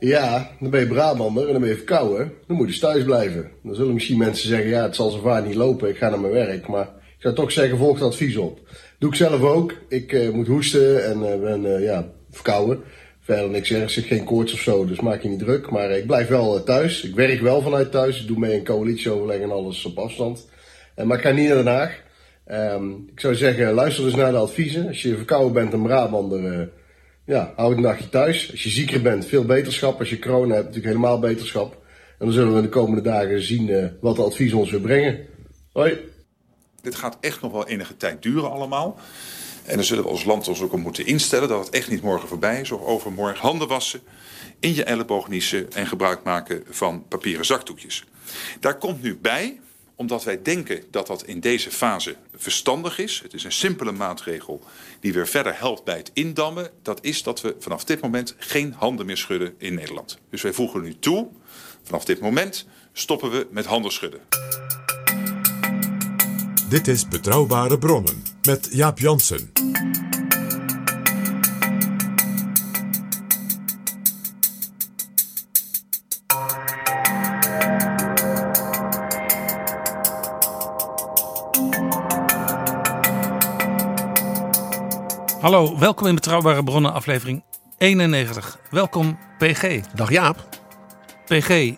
Ja, dan ben je Brabander en dan ben je verkouden. Dan moet je dus thuis blijven. Dan zullen misschien mensen zeggen, ja, het zal zo vaak niet lopen, ik ga naar mijn werk. Maar ik zou toch zeggen, volg het advies op. Doe ik zelf ook. Ik eh, moet hoesten en eh, ben eh, ja, verkouden. Verder niks ergens, ik geen koorts of zo, dus maak je niet druk. Maar ik blijf wel thuis. Ik werk wel vanuit thuis. Ik doe mee een coalitieoverleg en alles op afstand. Maar ik ga niet naar Den Haag. Ehm, ik zou zeggen, luister dus naar de adviezen. Als je verkouden bent en Brabander... ja, houd een nachtje thuis. Als je zieker bent, veel beterschap. Als je corona hebt, natuurlijk helemaal beterschap. En dan zullen we de komende dagen zien eh, wat de advies ons weer brengen. Hoi. Dit gaat echt nog wel enige tijd duren allemaal. En dan zullen we als land ons ook op moeten instellen dat het echt niet morgen voorbij is of overmorgen. Handen wassen, in je elleboog en gebruik maken van papieren zakdoekjes. Daar komt nu bij, omdat wij denken dat dat in deze fase verstandig is. Het is een simpele maatregel die weer verder helpt bij het indammen. Dat is dat we vanaf dit moment geen handen meer schudden in Nederland. Dus wij voegen nu toe, vanaf dit moment stoppen we met handen schudden. Dit is Betrouwbare Bronnen met Jaap Jansen. Hallo, welkom in Betrouwbare Bronnen, aflevering 91. Welkom, PG. Dag Jaap. PG,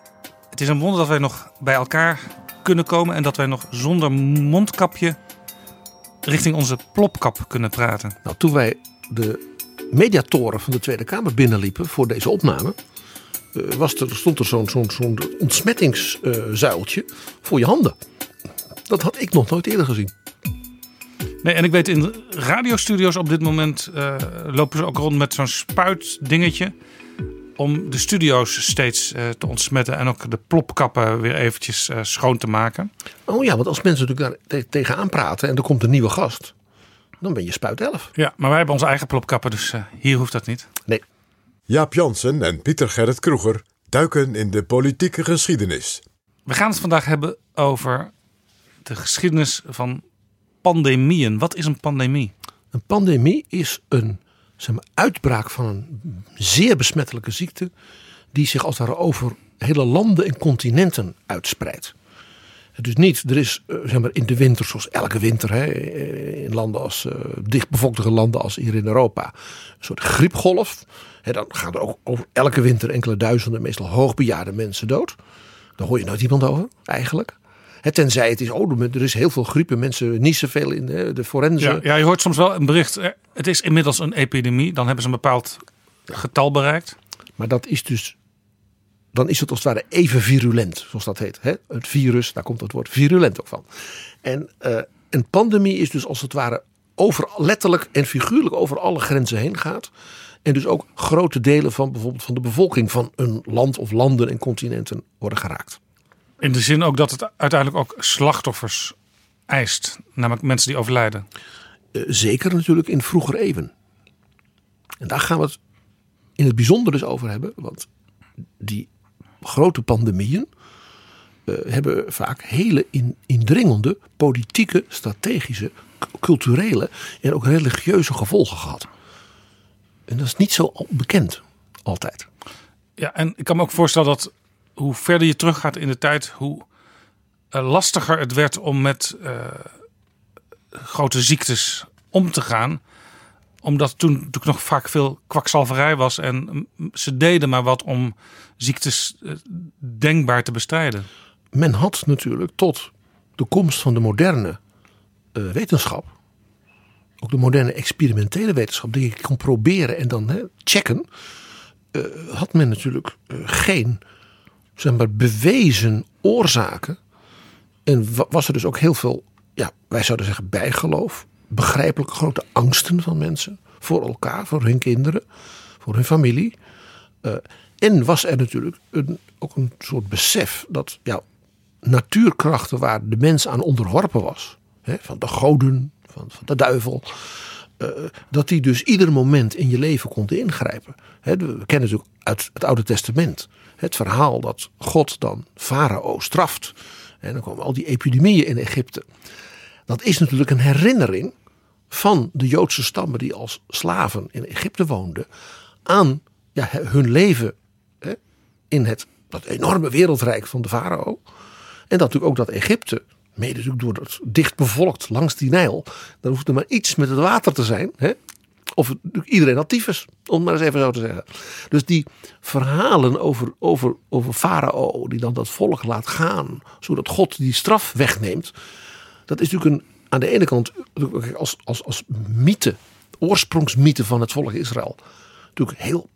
het is een wonder dat wij nog bij elkaar kunnen komen en dat wij nog zonder mondkapje richting onze plopkap kunnen praten. Nou, toen wij de mediatoren van de Tweede Kamer binnenliepen voor deze opname, eh, was er, stond er zo'n zo'n zo'n ontsmettingszuiltje voor je handen. Dat had ik nog nooit eerder gezien. Nee, en ik weet in radiostudio's op dit moment eh, lopen ze ook rond met zo'n spuitdingetje. Om de studio's steeds eh, te ontsmetten en ook de plopkappen weer eventjes eh, schoon te maken. Oh ja, want als mensen natuurlijk daar te- tegenaan praten en er komt een nieuwe gast, dan ben je spuit 11. Ja, maar wij hebben onze eigen plopkappen, dus hier hoeft dat niet. Nee, Jaap Jansen en Pieter Gerrit Kroeger duiken in de politieke geschiedenis. We gaan het vandaag hebben over de geschiedenis van pandemieën. Wat is een pandemie? een pandemie is een zeg maar, uitbraak van een zeer besmettelijke ziekte die zich als het over hele landen en continenten uitspreidt. Dus niet, er is eh, zeg maar, in de winter, zoals elke winter, hè, eh, in landen als eh, dichtbevolkte landen als hier in Europa, een soort griepgolf. Hè, dan gaan er ook over elke winter enkele duizenden, meestal hoogbejaarde mensen dood. Daar hoor je nooit iemand over, eigenlijk. Tenzij het is, oh, er is heel veel griep en mensen niezen veel in hè, de forensen. Ja, ja, je hoort soms wel een bericht. eh, Het is inmiddels een epidemie. Dan hebben ze een bepaald getal bereikt. Maar dat is dus. Dan is het als het ware even virulent, zoals dat heet. Hè? Het virus, daar komt het woord virulent ook van. En eh, een pandemie is dus als het ware over, letterlijk en figuurlijk over alle grenzen heen gaat. En dus ook grote delen van bijvoorbeeld van de bevolking van een land of landen en continenten worden geraakt. In de zin ook dat het uiteindelijk ook slachtoffers eist. Namelijk mensen die overlijden. Eh, zeker natuurlijk in vroeger eeuwen. En daar gaan we het in het bijzonder dus over hebben. Want die grote pandemieën eh, hebben vaak hele in, indringende politieke, strategische, culturele en ook religieuze gevolgen gehad. En dat is niet zo bekend altijd. Ja, en ik kan me ook voorstellen dat hoe verder je teruggaat in de tijd, hoe eh, lastiger het werd om met eh, grote ziektes om te gaan. Omdat toen natuurlijk nog vaak veel kwakzalverij was en mm, ze deden maar wat om ziektes eh, denkbaar te bestrijden. Men had natuurlijk tot de komst van de moderne wetenschap, ook de moderne experimentele wetenschap, die je kon proberen en dan checken, had men natuurlijk geen zeg maar, bewezen oorzaken. En wa- was er dus ook heel veel, ja, wij zouden zeggen bijgeloof, begrijpelijke grote angsten van mensen voor elkaar, voor hun kinderen, voor hun familie. Eh, en was er natuurlijk ook een soort besef dat ja, natuurkrachten waar de mens aan onderworpen was, hè, van de goden, van, van de duivel, eh, dat die dus ieder moment in je leven konden ingrijpen. We kennen natuurlijk uit het Oude Testament het verhaal dat God dan Farao straft. En dan komen al die epidemieën in Egypte. Dat is natuurlijk een herinnering van de Joodse stammen die als slaven in Egypte woonden aan ja, hun leven in het, dat enorme wereldrijk van de farao. En dat natuurlijk ook dat Egypte, mede door het dicht bevolkt langs die Nijl, dan hoeft er maar iets met het water te zijn. Hè? Of iedereen had tyfus, om het maar eens even zo te zeggen. Dus die verhalen over, over, over farao, die dan dat volk laat gaan, zodat God die straf wegneemt. Dat is natuurlijk een, aan de ene kant als, als, als mythe, oorsprongsmythe van het volk Israël. Natuurlijk heel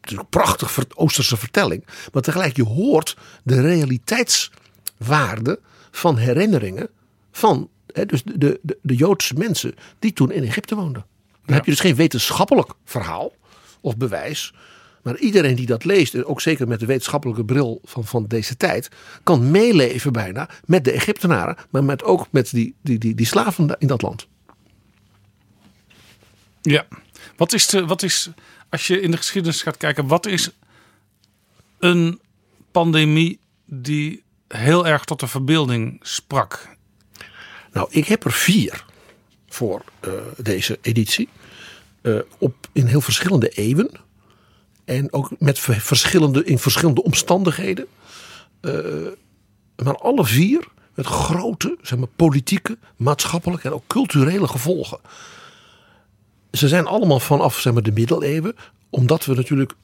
natuurlijk prachtig Oosterse vertelling. Maar tegelijk je hoort de realiteitswaarde van herinneringen van hè, dus de, de, de, Joodse mensen die toen in Egypte woonden. Dan heb je dus geen wetenschappelijk verhaal of bewijs. Maar iedereen die dat leest, en ook zeker met de wetenschappelijke bril van, van deze tijd, kan meeleven bijna met de Egyptenaren, maar met, ook met die, die, die, die slaven in dat land. Ja. Wat is, de, wat is, als je in de geschiedenis gaat kijken, wat is een pandemie die heel erg tot de verbeelding sprak? Nou, ik heb er vier voor eh, deze editie. Eh, op, in heel verschillende eeuwen. En ook met ver- verschillende, in verschillende omstandigheden. Eh, maar alle vier met grote zeg maar, politieke, maatschappelijke en ook culturele gevolgen. Ze zijn allemaal vanaf zeg maar, de middeleeuwen. Omdat we natuurlijk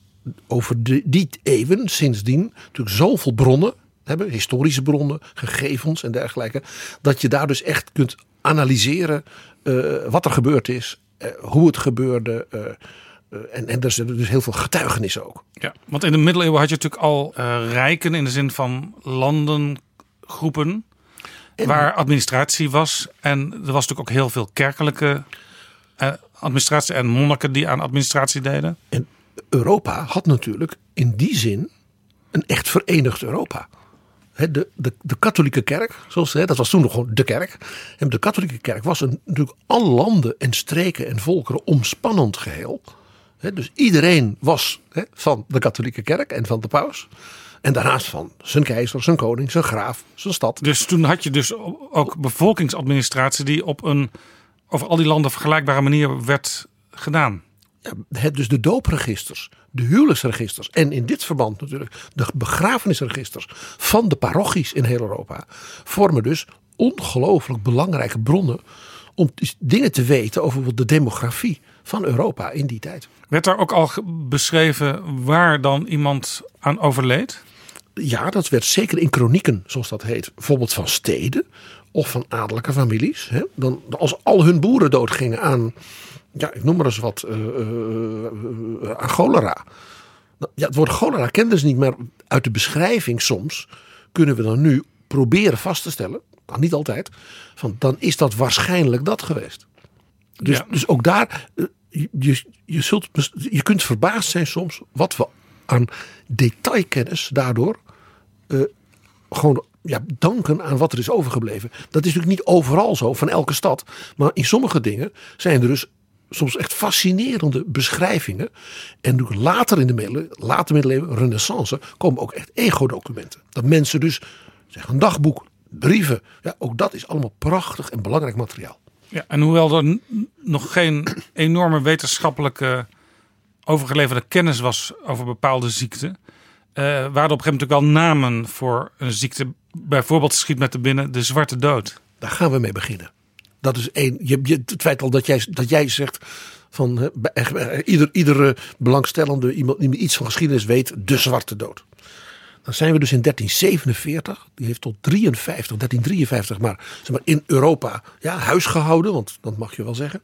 over de, die eeuwen sindsdien natuurlijk zoveel bronnen hebben. Historische bronnen, gegevens en dergelijke. Dat je daar dus echt kunt analyseren eh, wat er gebeurd is. eh, hoe het gebeurde. eh, en, en er zijn dus heel veel getuigenissen ook. Ja, want in de middeleeuwen had je natuurlijk al rijken in de zin van landengroepen. waar administratie was. En er was natuurlijk ook heel veel kerkelijke administratie en monniken die aan administratie deden. En Europa had natuurlijk in die zin een echt verenigd Europa. De, de, de katholieke kerk, zoals, dat was toen nog gewoon de kerk. En de katholieke kerk was een, natuurlijk alle landen en streken en volkeren omspannend geheel. Dus iedereen was van de katholieke kerk en van de paus. En daarnaast van zijn keizer, zijn koning, zijn graaf, zijn stad. Dus toen had je dus ook bevolkingsadministratie die op een over al die landen vergelijkbare manier werd gedaan. Ja, het, dus de doopregisters, de huwelijksregisters en in dit verband natuurlijk de begrafenisregisters van de parochies in heel Europa vormen dus ongelooflijk belangrijke bronnen om dingen te weten over de demografie van Europa in die tijd. Werd daar ook al beschreven waar dan iemand aan overleed? Ja, dat werd zeker in kronieken, zoals dat heet, bijvoorbeeld van steden of van adellijke families. Hè. Dan, als al hun boeren doodgingen aan, ja, ik noem maar eens wat, eh, eh, eh, aan cholera. Nou, Ja, het woord cholera kenden ze niet, maar uit de beschrijving soms kunnen we dan nu proberen vast te stellen, kan niet altijd, van dan is dat waarschijnlijk dat geweest. Dus, Ja. dus ook daar, eh, je, je, zult, je kunt verbaasd zijn soms wat we aan detailkennis daardoor eh, gewoon ja, danken aan wat er is overgebleven. Dat is natuurlijk niet overal zo, van elke stad. Maar in sommige dingen zijn er dus soms echt fascinerende beschrijvingen. En later in de middeleeuwen, later middeleeuwen, renaissance, komen ook echt ego-documenten. Dat mensen dus, zeg een dagboek, brieven, ja, ook dat is allemaal prachtig en belangrijk materiaal. Ja, en hoewel er nog geen enorme wetenschappelijke overgeleverde kennis was over bepaalde ziekten, eh, waren er op een gegeven moment ook wel namen voor een ziekte. Bijvoorbeeld schiet met de binnen de zwarte dood. Daar gaan we mee beginnen. Dat is één. Je, je, het feit al dat jij, dat jij zegt van bij- eh, ieder, iedere belangstellende iemand die iets van geschiedenis weet, de zwarte dood. Dan zijn we dus in 1347, die heeft tot 53, 1353 maar, zeg maar in Europa ja, huis gehouden, want dat mag je wel zeggen.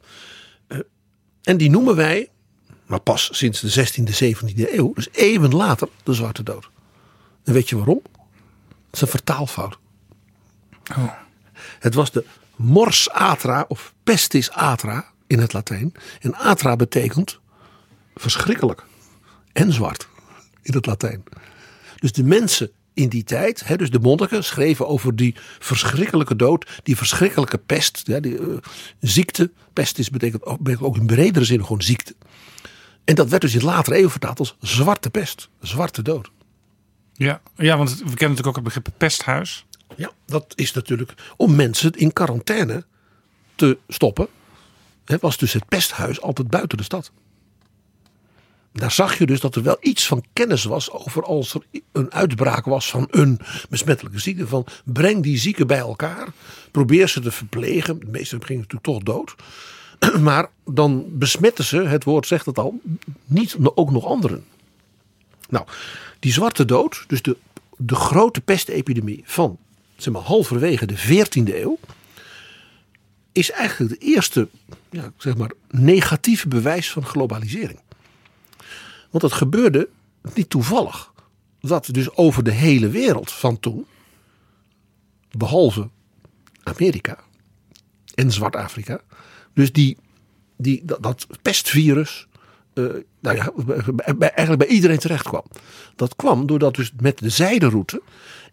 Uh, en die noemen wij, maar pas sinds de 16e, 17e eeuw, dus eeuwen later, de Zwarte Dood. En weet je waarom? Het is een vertaalfout. Oh. Het was de mors atra of pestis atra in het Latijn. En atra betekent verschrikkelijk en zwart in het Latijn. Dus de mensen in die tijd, hè, dus de monniken, schreven over die verschrikkelijke dood, die verschrikkelijke pest, ja, die uh, ziekte. Pest is betekent, betekent ook in bredere zin gewoon ziekte. En dat werd dus in latere eeuwen vertaald als zwarte pest, zwarte dood. Ja, ja, want we kennen natuurlijk ook het begrip pesthuis. Ja, dat is natuurlijk om mensen in quarantaine te stoppen. Het was dus het pesthuis altijd buiten de stad. Daar zag je dus dat er wel iets van kennis was over als er een uitbraak was van een besmettelijke ziekte. Van breng die zieken bij elkaar, probeer ze te verplegen. De meeste gingen natuurlijk toch dood. Maar dan besmetten ze, het woord zegt het al, niet ook nog anderen. Nou, die zwarte dood, dus de, de grote pestepidemie van zeg maar, halverwege de 14e eeuw, is eigenlijk de eerste ja, zeg maar, negatieve bewijs van globalisering. Want het gebeurde niet toevallig. Dat dus over de hele wereld van toen, behalve Amerika en Zwart-Afrika, dus die, die, dat, dat pestvirus uh, nou ja, bij, eigenlijk bij iedereen terecht kwam. Dat kwam doordat dus met de zijderoute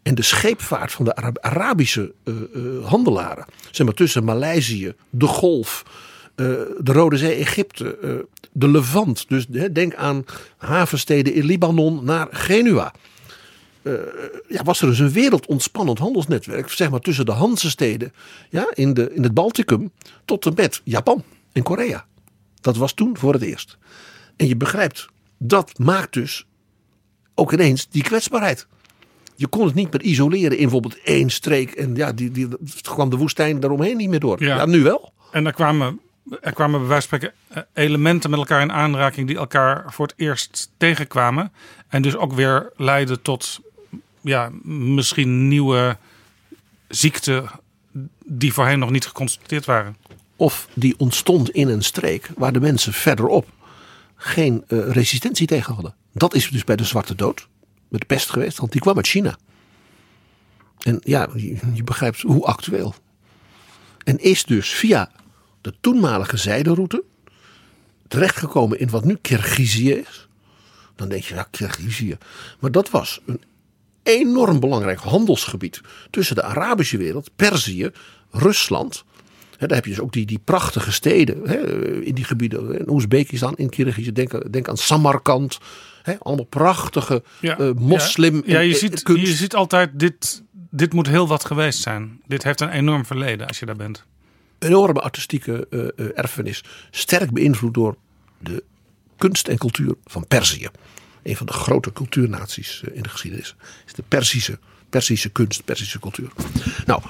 en de scheepvaart van de Arabische uh, uh, handelaren, zeg maar tussen Maleisië, de Golf, de Rode Zee, Egypte, de Levant. Dus denk aan havensteden in Libanon naar Genua. ja, was er dus een wereldontspannend handelsnetwerk, zeg maar tussen de Hanse-steden ja, in, de, in het Balticum tot en met Japan en Korea. Dat was toen voor het eerst. En je begrijpt, dat maakt dus ook ineens die kwetsbaarheid. Je kon het niet meer isoleren in bijvoorbeeld één streek. En ja, die, die, kwam de woestijn daaromheen niet meer door. Ja, nu wel. En er kwamen, er kwamen bij wijze van spreken eh, elementen met elkaar in aanraking die elkaar voor het eerst tegenkwamen. En dus ook weer leidden tot ja, misschien nieuwe ziekten die voorheen nog niet geconstateerd waren. Of die ontstond in een streek waar de mensen verderop geen uh, resistentie tegen hadden. Dat is dus bij de Zwarte Dood, met de pest geweest, want die kwam uit China. En ja, je, begrijpt hoe actueel. En is dus via de toenmalige zijderoute terechtgekomen in wat nu Kirgizië is. Dan denk je, ja, Kirgizië. Maar dat was een enorm belangrijk handelsgebied tussen de Arabische wereld, Perzië, Rusland daar heb je dus ook die, die prachtige steden in die gebieden. In Oezbekistan, in Kyrgyzije. Denk, denk aan Samarkand. allemaal prachtige ja, uh, moslim. Ja, je, ziet, je ziet altijd, dit, dit moet heel wat geweest zijn. Dit heeft een enorm verleden als je daar bent. Enorme artistieke uh, erfenis. Sterk beïnvloed door de kunst en cultuur van Perzië. Een van de grote cultuurnaties in de geschiedenis. Is de Persische, Persische kunst, Persische cultuur. Nou,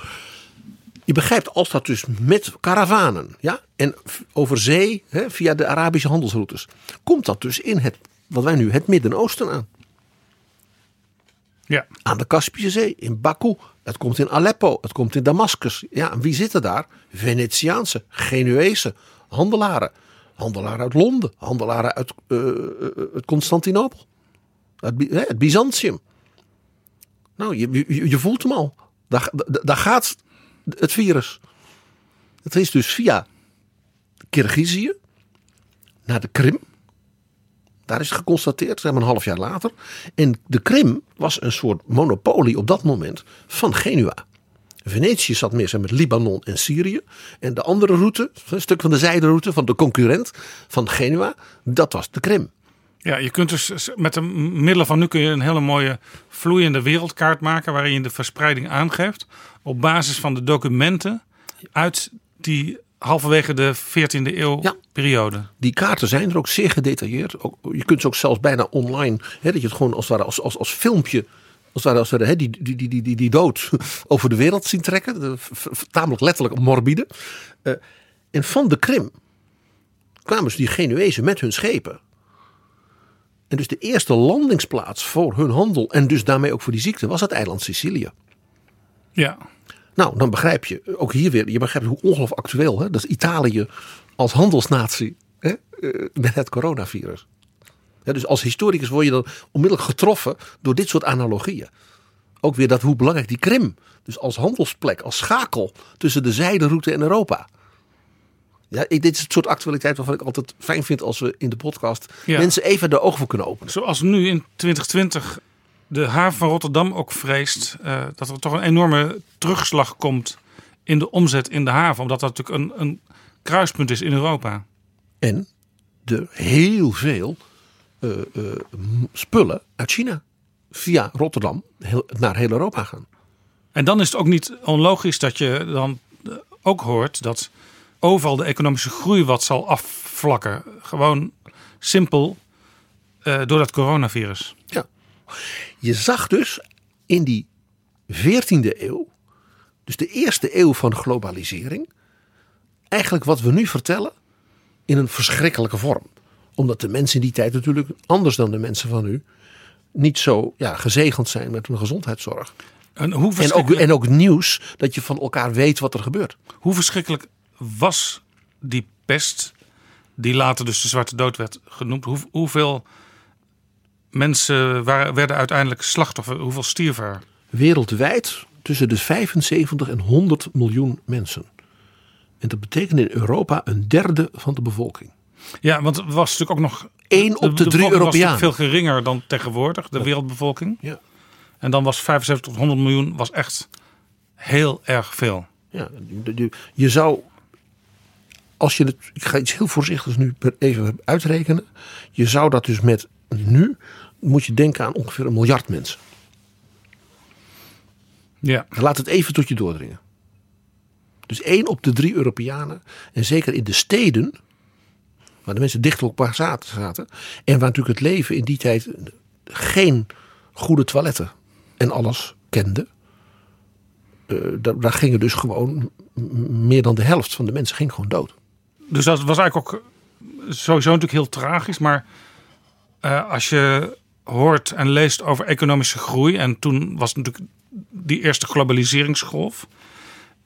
je begrijpt, als dat dus met karavanen ja, en over zee hè, via de Arabische handelsroutes, komt dat dus in het, wat wij nu het Midden-Oosten aan. Ja. Aan de Kaspische Zee, in Baku, het komt in Aleppo, het komt in Damascus. Ja, en wie zitten daar? Venetiaanse, Genuese handelaren. Handelaren uit Londen, handelaren uit uh, Constantinopel, het, het Byzantium. Nou, je, je, je voelt hem al. Daar, daar gaat het virus. Het is dus via Kirgizië naar de Krim. Daar is het geconstateerd, zeg maar een half jaar later. En de Krim was een soort monopolie op dat moment van Genua. Venetië zat meer zeg, met Libanon en Syrië. En de andere route, een stuk van de zijderoute van de concurrent van Genua, dat was de Krim. Ja, je kunt dus met de middelen van nu kun je een hele mooie vloeiende wereldkaart maken waarin je de verspreiding aangeeft op basis van de documenten uit die halverwege de 14e eeuw periode. Die kaarten zijn er ook zeer gedetailleerd. je kunt ze ook zelfs bijna online, hè, dat je het gewoon als, ware, als, als, als filmpje als ware, als hè, die, die, die, die, die dood over de wereld zien trekken. Tamelijk letterlijk morbide. Uh, en van de Krim kwamen ze die Genuezen met hun schepen En dus de eerste landingsplaats voor hun handel en dus daarmee ook voor die ziekte was het eiland Sicilië. Ja. Nou, dan begrijp je ook hier weer, je begrijpt hoe ongelooflijk actueel, hè? dat is Italië als handelsnatie hè? eh, met het coronavirus. Ja, dus als historicus word je dan onmiddellijk getroffen door dit soort analogieën. Ook weer dat hoe belangrijk die Krim, dus als handelsplek, als schakel tussen de zijderoute en Europa. Ja, ik- dit is het soort actualiteit waarvan ik altijd fijn vind als we in de podcast Ja. mensen even de ogen voor kunnen openen. Zoals nu in 2020 de haven van Rotterdam ook vreest eh, dat er toch een enorme terugslag komt in de omzet in de haven. Omdat dat natuurlijk een, een kruispunt is in Europa. En er heel veel eh, eh, spullen uit China via Rotterdam heel- naar heel Europa gaan. En dan is het ook niet onlogisch dat je dan ook hoort dat overal de economische groei wat zal afvlakken. Gewoon simpel eh, door dat coronavirus. Ja. Je zag dus in die 14e eeuw, dus de eerste eeuw van globalisering, eigenlijk wat we nu vertellen in een verschrikkelijke vorm. Omdat de mensen in die tijd natuurlijk, anders dan de mensen van nu, niet zo ja, gezegend zijn met hun gezondheidszorg. En hoe En ook, en ook nieuws dat je van elkaar weet wat er gebeurt. hoe verschrikkelijk was die pest, die later dus de Zwarte Dood werd genoemd? Hoe, hoeveel mensen waren, werden uiteindelijk slachtoffer? Hoeveel stierven er? Wereldwijd tussen de 75 en 100 miljoen mensen. En dat betekent in Europa een derde van de bevolking. Ja, want het was natuurlijk ook nog. Eén op de, drie Europeanen. veel geringer dan tegenwoordig, de wereldbevolking. Ja. En dan was 75 tot 100 miljoen was echt heel erg veel. Ja, je zou, als je het, ik ga iets heel voorzichtigs nu even uitrekenen. Je zou dat dus met nu, moet je denken aan ongeveer een miljard mensen. Ja. Laat het even tot je doordringen. Dus één op de drie Europeanen, en zeker in de steden, waar de mensen dicht op elkaar zaten, en waar natuurlijk het leven in die tijd geen goede toiletten en alles kende. eh, daar, daar gingen dus gewoon meer dan de helft van de mensen ging gewoon dood. Dus dat was eigenlijk ook sowieso natuurlijk heel tragisch. Maar eh, als je hoort en leest over economische groei. En toen was natuurlijk die eerste globaliseringsgolf.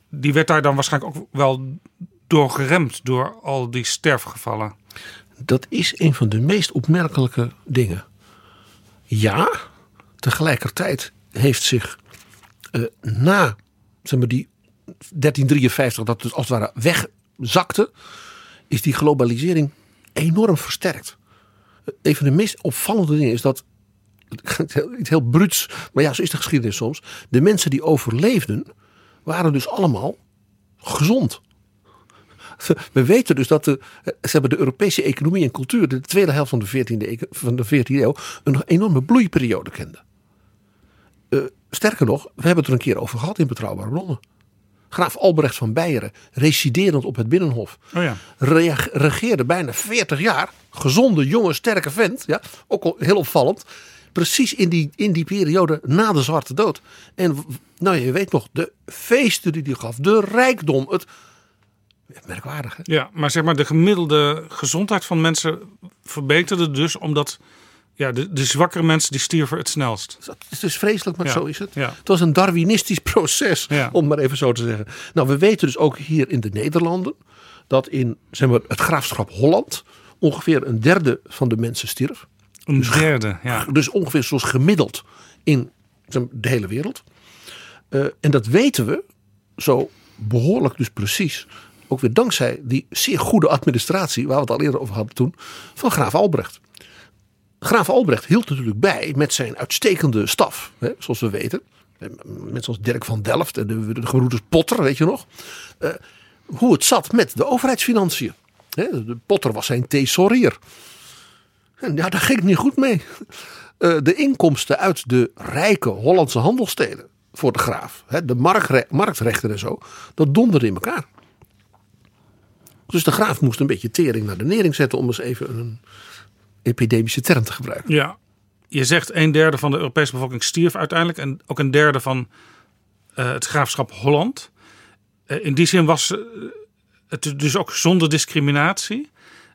Die werd daar dan waarschijnlijk ook wel door geremd. Door al die sterfgevallen. Dat is een van de meest opmerkelijke dingen. Ja, tegelijkertijd heeft zich eh, na zeg maar, die 1353, dat dus als het ware wegzakte, is die globalisering enorm versterkt. Een van de meest opvallende dingen is dat, het heel- bruuts, maar ja, zo is de geschiedenis soms. De mensen die overleefden, waren dus allemaal gezond. We weten dus dat de, ze hebben de Europese economie en cultuur de tweede helft van de 14e, eco- van de 14e eeuw een enorme bloeiperiode kende. Eh, sterker nog, we hebben het er een keer over gehad in Betrouwbare Bronnen. Graaf Albrecht van Beieren, residerend op het Binnenhof, Oh ja. regeerde bijna 40 jaar. Gezonde, jonge, sterke vent. Ja, ook al heel opvallend. Precies in die, in die periode na de Zwarte Dood. En nou, je weet nog, de feesten die hij gaf, de rijkdom, het. Merkwaardig, hè? Ja, maar zeg maar de gemiddelde gezondheid van mensen verbeterde dus omdat ja, de, de zwakkere mensen die stierven het snelst. Het is dus vreselijk, maar Ja, zo is het. ja. Het was een Darwinistisch proces, Ja. om maar even zo te zeggen. Nou, we weten dus ook hier in de Nederlanden dat in zeg maar, het graafschap Holland ongeveer een derde van de mensen stierf. Een derde, ja. Dus ongeveer zoals gemiddeld in de hele wereld. Eh, en dat weten we zo behoorlijk dus precies. Ook weer dankzij die zeer goede administratie, waar we het al eerder over hadden toen, van graaf Albrecht. Graaf Albrecht hield natuurlijk bij met zijn uitstekende staf, hè, zoals we weten. Eh, Mensen zoals Dirk van Delft en de, de Potter, weet je nog. Eh, hoe het zat met de overheidsfinanciën. Hè, de Potter was zijn thesaurier. En ja, daar ging het niet goed mee. Eh, de inkomsten uit de rijke Hollandse handelsteden voor de graaf, hè, de marktre- marktrechten en zo, dat donderde in elkaar. Dus de graaf moest een beetje tering naar de nering zetten om eens even een epidemische term te gebruiken. Ja, je zegt een derde van de Europese bevolking stierf uiteindelijk. En ook een derde van eh, het graafschap Holland. Eh, in die zin was eh, het dus ook zonder discriminatie.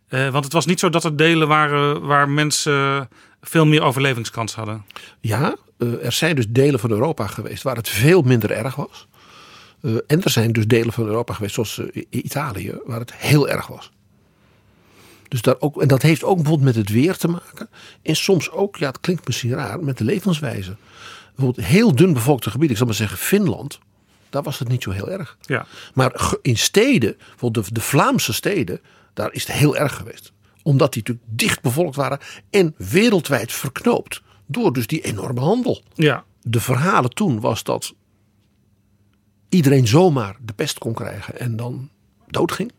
Want het was niet zo dat er delen waren waar mensen veel meer overlevingskans hadden. Ja, er zijn dus delen van Europa geweest waar het veel minder erg was. En er zijn dus delen van Europa geweest, zoals Italië, waar het heel erg was. Dus daar ook, en dat heeft ook bijvoorbeeld met het weer te maken. En soms ook, ja, het klinkt misschien raar, met de levenswijze. Bijvoorbeeld heel dun bevolkte gebieden, ik zal maar zeggen Finland. Daar was het niet zo heel erg. Ja. Maar in steden, bijvoorbeeld de, de Vlaamse steden, daar is het heel erg geweest. Omdat die natuurlijk dicht bevolkt waren en wereldwijd verknoopt. Door dus die enorme handel. Ja. De verhalen toen was dat iedereen zomaar de pest kon krijgen en dan doodging.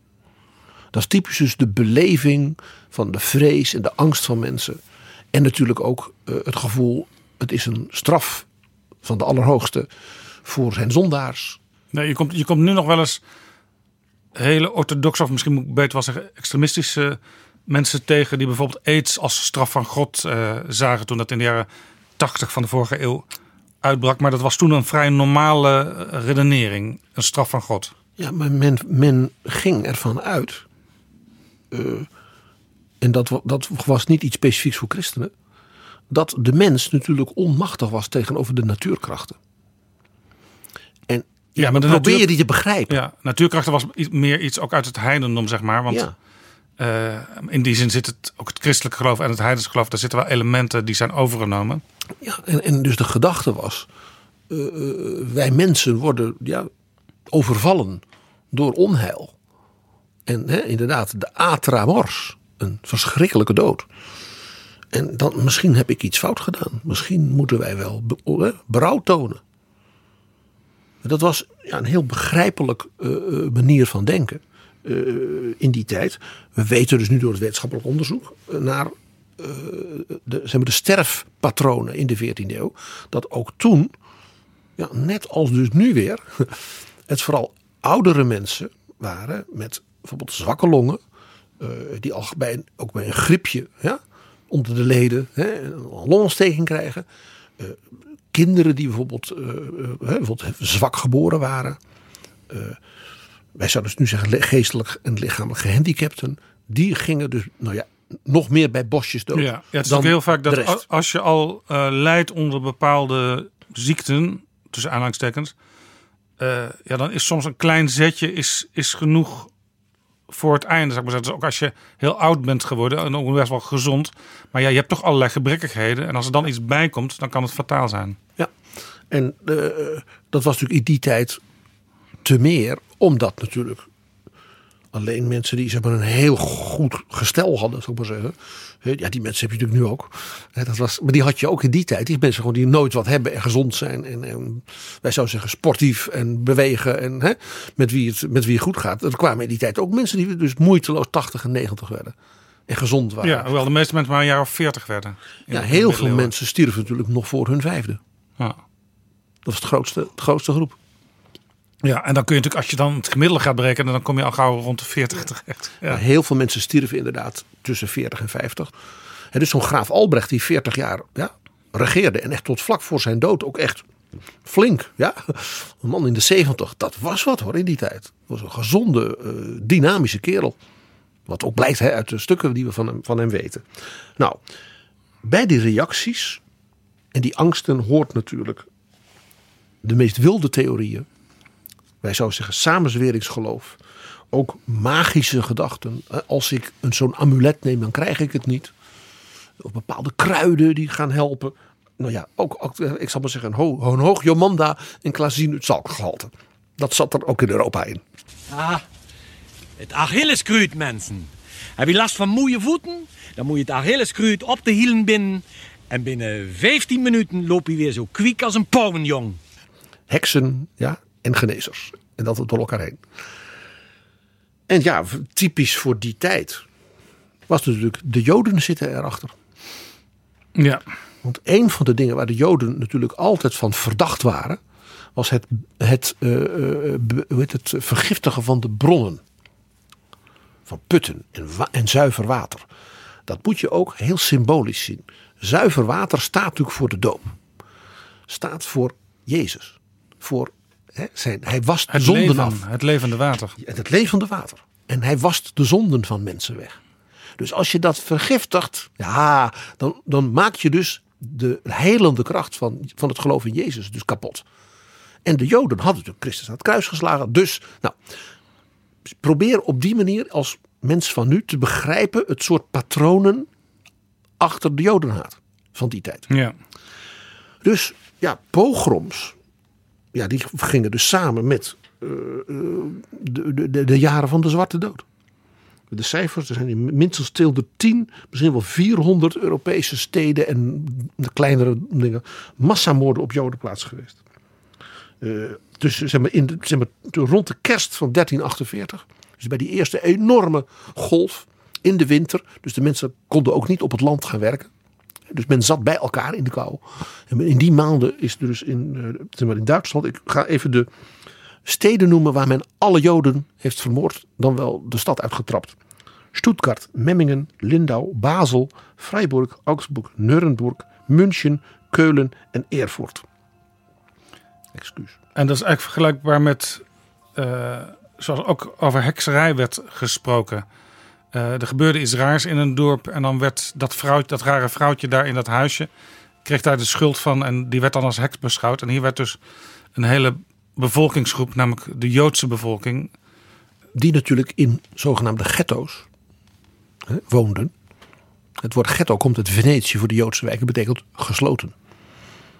Dat is typisch dus de beleving van de vrees en de angst van mensen. En natuurlijk ook uh, het gevoel, het is een straf van de Allerhoogste voor zijn zondaars. Nee, je komt, je komt nu nog wel eens hele orthodoxe, of misschien moet ik beter wel zeggen extremistische mensen tegen die bijvoorbeeld aids als straf van God uh, zagen toen dat in de jaren 80 van de vorige eeuw uitbrak. Maar dat was toen een vrij normale redenering, een straf van God. Ja, maar men, men ging ervan uit, en dat, dat was niet iets specifieks voor christenen, dat de mens natuurlijk onmachtig was tegenover de natuurkrachten. En ja, maar probeer natuur... je die te begrijpen. Ja, natuurkrachten was meer iets ook uit het heidendom, zeg maar. Want ja. Uh, in die zin zit het ook het christelijke geloof en het heidense geloof, daar zitten wel elementen die zijn overgenomen. Ja, en, en dus de gedachte was, uh, wij mensen worden ja, overvallen door onheil. En hè, inderdaad, de atra mors, een verschrikkelijke dood. En dan, misschien heb ik iets fout gedaan. Misschien moeten wij wel berouw tonen. Dat was ja, een heel begrijpelijk uh, manier van denken uh, in die tijd. We weten dus nu door het wetenschappelijk onderzoek naar de, zeg maar de sterfpatronen in de 14e eeuw. Dat ook toen, ja, net als dus nu weer, het vooral oudere mensen waren met bijvoorbeeld zwakke longen. die al bij, ook bij een griepje ja, onder de leden hè, een longontsteking krijgen kinderen die bijvoorbeeld, uh, bijvoorbeeld zwak geboren waren. Wij zouden dus nu zeggen geestelijk en lichamelijk gehandicapten. Die gingen dus, nou ja, nog meer bij bosjes dood. Ja, ja het is ook heel vaak dat als je al uh, lijdt onder bepaalde ziekten, tussen aanhalingstekens. ja, dan is soms een klein zetje is, is genoeg voor het einde. Maar. Dus ook als je heel oud bent geworden en ook best wel gezond. Maar ja, je hebt toch allerlei gebrekkigheden. En als er dan iets bij komt, dan kan het fataal zijn. Ja, en uh, dat was natuurlijk in die tijd te meer. Omdat natuurlijk alleen mensen die zeg maar, een heel goed gestel hadden, zou ik maar zeggen. Ja, die mensen heb je natuurlijk nu ook. Dat was, maar die had je ook in die tijd. Die mensen gewoon die nooit wat hebben en gezond zijn. En, en wij zouden zeggen sportief en bewegen. En hè, met, wie het, met wie het goed gaat. Er kwamen in die tijd ook mensen die dus moeiteloos 80 en 90 werden. En gezond waren. Ja, hoewel de meeste mensen maar een jaar of 40 werden. Ja, heel veel mensen stierven natuurlijk nog voor hun vijfde. Ja. Dat was het grootste, de grootste groep. Ja, en dan kun je natuurlijk, als je dan het gemiddelde gaat berekenen, dan kom je al gauw rond de 40 terecht. Ja. heel veel mensen stierven inderdaad tussen 40 en 50. En dus zo'n graaf Albrecht die 40 jaar ja, regeerde en echt tot vlak voor zijn dood ook echt flink. Ja, een man in de 70, dat was wat hoor in die tijd. Dat was een gezonde, uh, dynamische kerel. Wat ook blijkt hè, uit de stukken die we van hem, van hem weten. Nou, bij die reacties en die angsten hoort natuurlijk de meest wilde theorieën wij zouden zeggen samenzweringsgeloof. Ook magische gedachten. Als ik een zo'n amulet neem, dan krijg ik het niet. Of bepaalde kruiden die gaan helpen. Nou ja, ook, ik zal maar zeggen, een, ho een hoog Jomanda en Klazien zalkgehalte. Dat zat er ook in Europa in. Ah, het Achilleskruid, mensen. Heb je last van moeie voeten? Dan moet je het Achilleskruid op de hielen binnen. En binnen 15 minuten loop je weer zo kwiek als een pauwenjong. Heksen, ja, en genezers. En dat door elkaar heen. En ja, typisch voor die tijd was natuurlijk de Joden zitten erachter. Ja. Want een van de dingen waar de Joden natuurlijk altijd van verdacht waren, was het, het, uh, het, het vergiftigen van de bronnen. Van putten en, en zuiver water. Dat moet je ook heel symbolisch zien. Zuiver water staat natuurlijk voor de doop. Staat voor Jezus. Voor zijn, hij wast de zonden af. Het levende water. Het levende water. En hij wast de zonden van mensen weg. Dus als je dat vergiftigt, ja, dan, dan maak je dus de helende kracht van, van het geloof in Jezus dus kapot. En de Joden hadden natuurlijk Christus aan het kruis geslagen. Dus, nou, probeer op die manier als mens van nu te begrijpen het soort patronen achter de Jodenhaat van die tijd. Ja. Dus ja, pogroms, ja, die gingen dus samen met uh, de, de, de, jaren van de Zwarte Dood. De cijfers, er zijn minstens 210, misschien wel 400 Europese steden en de kleinere dingen, massamoorden op Joden plaats geweest. Uh, zeg maar, in zeg maar, rond de kerst van 1348, dus bij die eerste enorme golf in de winter, dus de mensen konden ook niet op het land gaan werken. Dus men zat bij elkaar in de kou. In die maanden is dus in, maar in Duitsland, ik ga even de steden noemen waar men alle Joden heeft vermoord, dan wel de stad uitgetrapt. Stuttgart, Memmingen, Lindau, Basel, Freiburg, Augsburg, Nuremberg, München, Keulen en Erfurt. Excuus. En dat is eigenlijk vergelijkbaar met, uh, zoals ook over hekserij werd gesproken. Uh, er gebeurde iets raars in een dorp en dan werd dat, vrouwtje, dat rare vrouwtje daar in dat huisje, kreeg daar de schuld van en die werd dan als heks beschouwd. En hier werd dus een hele bevolkingsgroep, namelijk de Joodse bevolking. Die natuurlijk in zogenaamde ghetto's hè, woonden. Het woord ghetto komt uit Venetië voor de Joodse wijk. Dat betekent gesloten.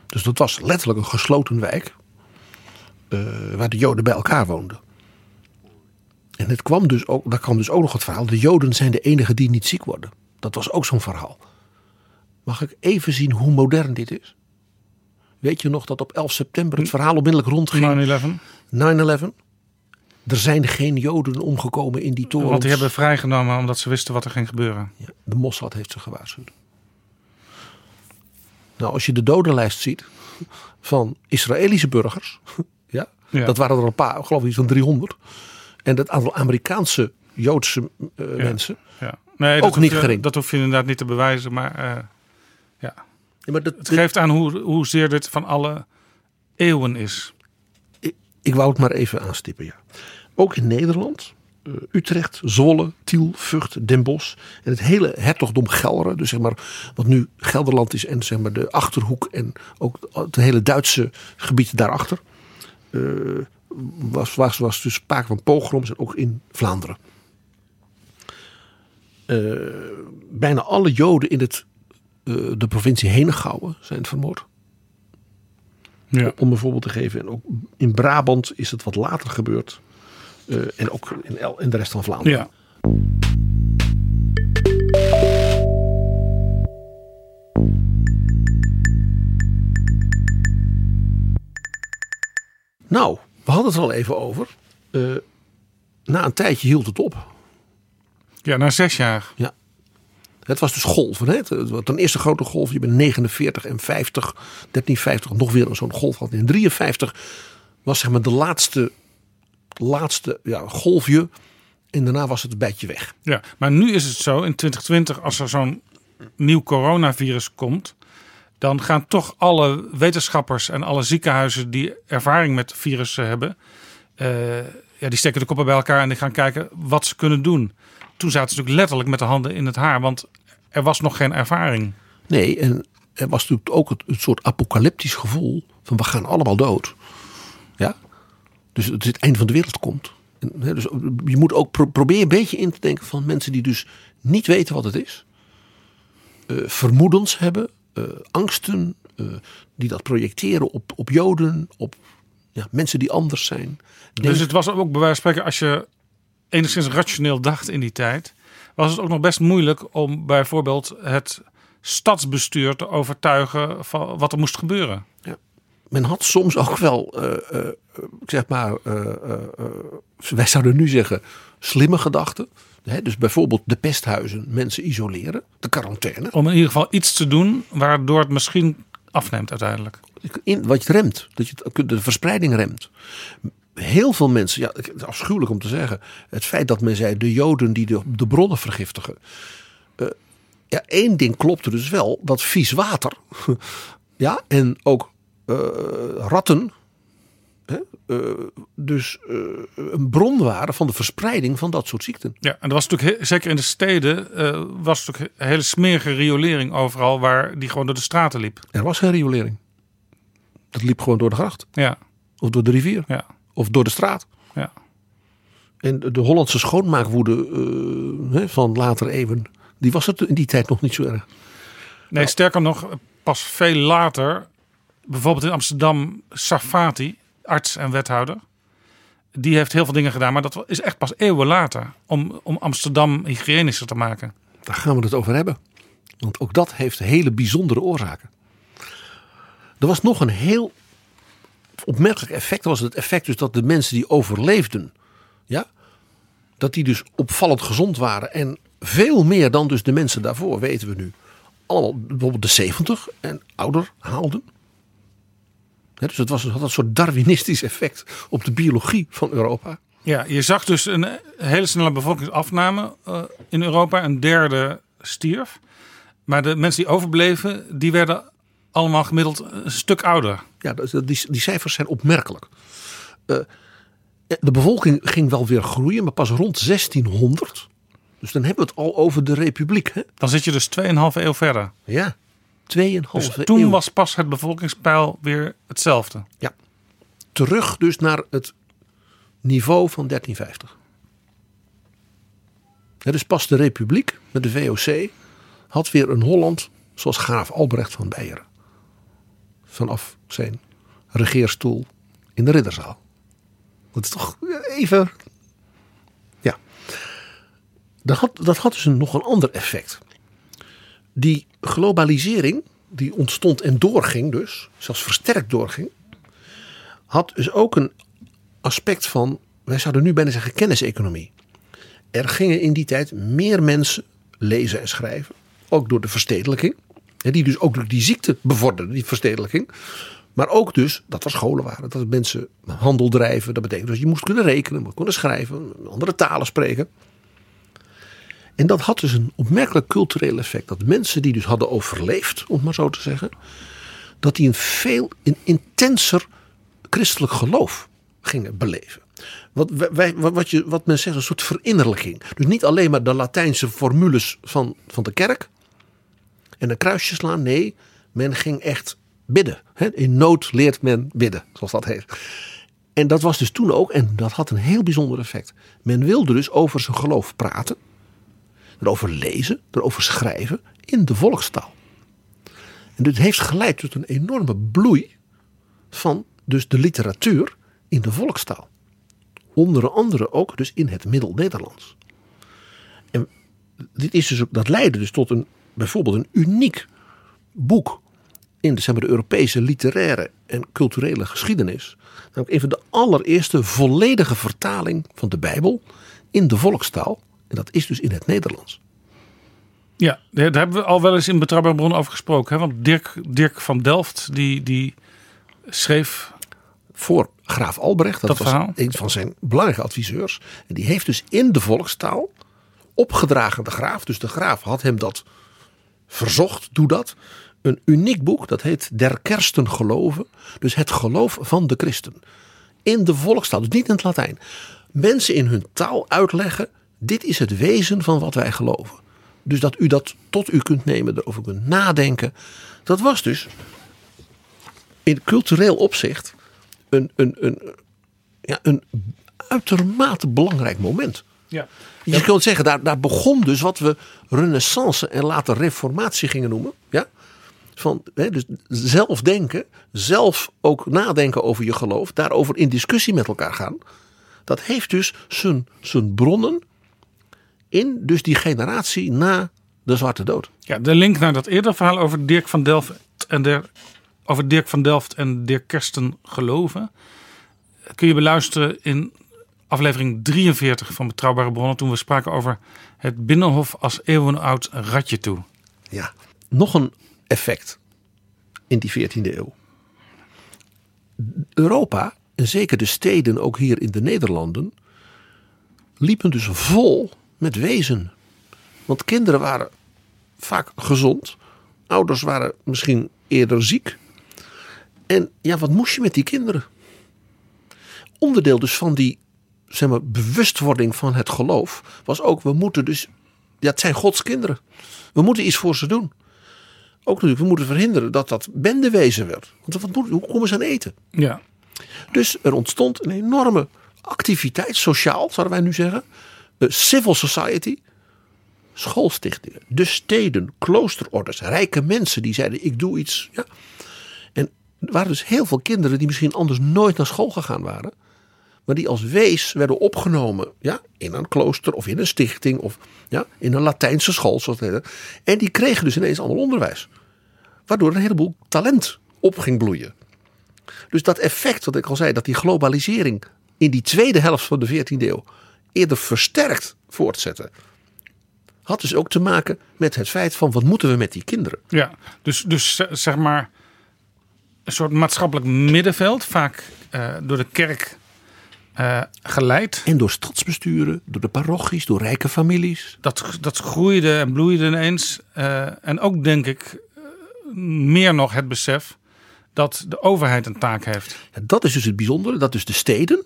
Dus dat was letterlijk een gesloten wijk. Uh, waar de Joden bij elkaar woonden. En het kwam dus ook, daar kwam dus ook nog het verhaal. De Joden zijn de enigen die niet ziek worden. Dat was ook zo'n verhaal. Mag ik even zien hoe modern dit is? Weet je nog dat op 11 september het verhaal onmiddellijk rondging? 9-11. 9-11. Er zijn geen Joden omgekomen in die toren. Want die hebben vrijgenomen omdat ze wisten wat er ging gebeuren. Ja, de Mossad heeft ze gewaarschuwd. Nou, als je de dodenlijst ziet van Israëlische burgers. Ja, ja. dat waren er een paar, geloof ik, zo'n 300. En het aantal Amerikaanse Joodse uh, ja. mensen. Ja. Nee, ook niet je, gering. Dat hoef je inderdaad niet te bewijzen. Maar, uh, ja. ja maar dat, het geeft aan hoe, hoezeer dit van alle eeuwen is. Ik, ik wou het maar even aanstippen, ja. Ook in Nederland, uh, Utrecht, Zwolle, Tiel, Vught, Den Bosch en het hele hertogdom Gelre, dus zeg maar wat nu Gelderland is en zeg maar de Achterhoek en ook het hele Duitse gebied daarachter, was, was, was dus sprake van pogroms en ook in Vlaanderen. Uh, bijna alle Joden in het, de provincie Henegouwen zijn vermoord. Ja. Om een voorbeeld te geven. En ook in Brabant is het wat later gebeurd. Uh, en ook in, El, in de rest van Vlaanderen. Ja. Nou, we hadden het er al even over. Uh, na een tijdje hield het op. Ja, na zes jaar. Ja. Het was dus golven. Hè? Ten eerste grote golf. Je bent 49 en 50. 1350 nog weer zo'n golf had. In 53 was zeg maar de laatste laatste ja, golfje. En daarna was het een beetje weg. Ja, maar nu is het zo in 2020, als er zo'n nieuw coronavirus komt, dan gaan toch alle wetenschappers en alle ziekenhuizen die ervaring met virussen hebben, uh, ja, die steken de koppen bij elkaar en die gaan kijken wat ze kunnen doen. Toen zaten ze natuurlijk letterlijk met de handen in het haar, want er was nog geen ervaring. Nee, en er was natuurlijk ook het, soort apocalyptisch gevoel van we gaan allemaal dood. Ja, dus het, het einde van de wereld komt. En, hè, dus je moet ook pro probeer een beetje in te denken van mensen die dus niet weten wat het is. Uh, vermoedens hebben, angsten, uh, die dat projecteren op, op Joden, op ja, mensen die anders zijn. Denk... Dus het was ook bij wijze van spreken, als je enigszins rationeel dacht in die tijd, was het ook nog best moeilijk om bijvoorbeeld het stadsbestuur te overtuigen van wat er moest gebeuren. Ja. Men had soms ook wel, uh, uh, zeg maar, uh, wij zouden nu zeggen, slimme gedachten. Dus bijvoorbeeld de pesthuizen, mensen isoleren, de quarantaine. Om in ieder geval iets te doen waardoor het misschien afneemt uiteindelijk. In, wat je remt, dat je de verspreiding remt. Heel veel mensen, ja, het is afschuwelijk om te zeggen, het feit dat men zei de Joden die de, de bronnen vergiftigen. ja, één ding klopte dus wel, dat vies water. ja, en ook uh, ratten hè, eh, dus eh, een bron waren van de verspreiding van dat soort ziekten. Ja, en er was natuurlijk, zeker in de steden, eh, was natuurlijk een hele smerige riolering overal waar die gewoon door de straten liep. Er was geen riolering. Dat liep gewoon door de gracht. Ja, Of door de rivier. ja, Of door de straat. ja. En de Hollandse schoonmaakwoede van latere eeuwen, die was het in die tijd nog niet zo erg. Nee, sterker nog, pas veel later, bijvoorbeeld in Amsterdam, Safati, arts en wethouder. Die heeft heel veel dingen gedaan, maar dat is echt pas eeuwen later. Om, om Amsterdam hygiënischer te maken. Daar gaan we het over hebben. Want ook dat heeft hele bijzondere oorzaken. Er was nog een heel opmerkelijk effect. Dat was het effect dus dat de mensen die overleefden, ja, dat die dus opvallend gezond waren. En veel meer dan dus de mensen daarvoor, weten we nu. Allemaal bijvoorbeeld de 70 en ouder haalden. Dus het was, het had een soort Darwinistisch effect op de biologie van Europa. Ja, je zag dus een hele snelle bevolkingsafname eh, in Europa. Een derde stierf. Maar de mensen die overbleven, die werden allemaal gemiddeld een stuk ouder. Ja, die, die cijfers zijn opmerkelijk. Eh, de bevolking ging wel weer groeien, maar pas rond 1600. Dus dan hebben we het al over de republiek. Hè? Dan zit je dus 2,5 eeuw verder. Ja, 2,5 Dus toen eeuw. was pas het bevolkingspeil weer hetzelfde. Ja, terug dus naar het niveau van 1350. Ja, dus pas de republiek met de VOC had weer een Holland zoals graaf Albrecht van Beieren. Vanaf zijn regeerstoel in de ridderzaal. Dat is toch even... Ja. Dat had, dat had dus een, nog een ander effect. Die globalisering die ontstond en doorging dus, zelfs versterkt doorging, had dus ook een aspect van, wij zouden nu bijna zeggen kenniseconomie. Er gingen in die tijd meer mensen lezen en schrijven, ook door de verstedelijking. Die dus ook die ziekte bevorderde, die verstedelijking. Maar ook dus dat er scholen waren, dat mensen handel drijven. Dat betekent dus je moest kunnen rekenen, moest kunnen schrijven, andere talen spreken. En dat had dus een opmerkelijk cultureel effect. Dat mensen die dus hadden overleefd, om maar zo te zeggen, dat die een veel een intenser christelijk geloof gingen beleven. Wat, wij, wat, je, wat men zegt, een soort verinnerlijking. Dus niet alleen maar de Latijnse formules van, van de kerk en een kruisje slaan. Nee, men ging echt bidden. In nood leert men bidden, zoals dat heet. En dat was dus toen ook, en dat had een heel bijzonder effect. Men wilde dus over zijn geloof praten, erover lezen, erover schrijven in de volkstaal. En dit heeft geleid tot een enorme bloei van dus de literatuur in de volkstaal. Onder andere ook dus in het Middel-Nederlands. En dit is dus, dat leidde dus tot een, bijvoorbeeld een uniek boek in de, zeg de Europese literaire en culturele geschiedenis. Namelijk een van de allereerste volledige vertaling van de Bijbel in de volkstaal. En dat is dus in het Nederlands. Ja, daar hebben we al wel eens in Betrouwbare Bronnen over gesproken. Hè? Want Dirk, Dirk van Delft, die, die schreef... Voor graaf Albrecht, dat, Dat was verhaal? een van zijn belangrijke adviseurs. En die heeft dus in de volkstaal opgedragen de graaf. Dus de graaf had hem dat verzocht, doe dat. Een uniek boek, dat heet Der Kersten Geloven. Dus het geloof van de christen. In de volkstaal, dus niet in het Latijn. Mensen in hun taal uitleggen, dit is het wezen van wat wij geloven. Dus dat u dat tot u kunt nemen, erover kunt nadenken. Dat was dus in cultureel opzicht een, een, een, ja, een uitermate belangrijk moment. Ja. Je kunt zeggen, daar, daar begon dus wat we renaissance en later reformatie gingen noemen. Ja? Van, hè, dus zelf denken, zelf ook nadenken over je geloof, daarover in discussie met elkaar gaan. Dat heeft dus zijn, zijn bronnen in dus die generatie na de Zwarte Dood. Ja, de link naar dat eerdere verhaal over Dirk van Delft en de, over Dirk van Delft en Dirk Kersten geloven kun je beluisteren in aflevering 43 van Betrouwbare Bronnen toen we spraken over het Binnenhof als eeuwenoud ratje toe. Ja, nog een effect in die 14e eeuw. Europa, en zeker de steden, ook hier in de Nederlanden, liepen dus vol met wezen. Want kinderen waren vaak gezond, ouders waren misschien eerder ziek. En ja, wat moest je met die kinderen? onderdeel dus van die zeg maar, bewustwording van het geloof was ook, we moeten dus, ja, het zijn Gods kinderen. We moeten iets voor ze doen. Ook natuurlijk, we moeten verhinderen dat dat bendewezen werd. Want wat, moet- hoe komen ze aan eten? Ja. Dus er ontstond een enorme activiteit, sociaal zouden wij nu zeggen. Een civil society. Schoolstichtingen, de steden, kloosterorders, rijke mensen die zeiden ik doe iets. Ja. En er waren dus heel veel kinderen die misschien anders nooit naar school gegaan waren. Maar die als wees werden opgenomen ja, in een klooster of in een stichting of ja, in een Latijnse school. Zoals het. En die kregen dus ineens allemaal onderwijs. Waardoor een heleboel talent op ging bloeien. Dus dat effect, wat ik al zei, dat die globalisering in die tweede helft van de 14e eeuw eerder versterkt voortzetten. Had dus ook te maken met het feit van wat moeten we met die kinderen. Ja, dus, dus z- zeg maar een soort maatschappelijk middenveld, vaak eh, door de kerk eh, geleid. En door stadsbesturen, door de parochies, door rijke families. Dat, dat groeide en bloeide ineens. Eh, en ook denk ik eh, meer nog het besef dat de overheid een taak heeft. Ja, dat is dus het bijzondere, dat dus de steden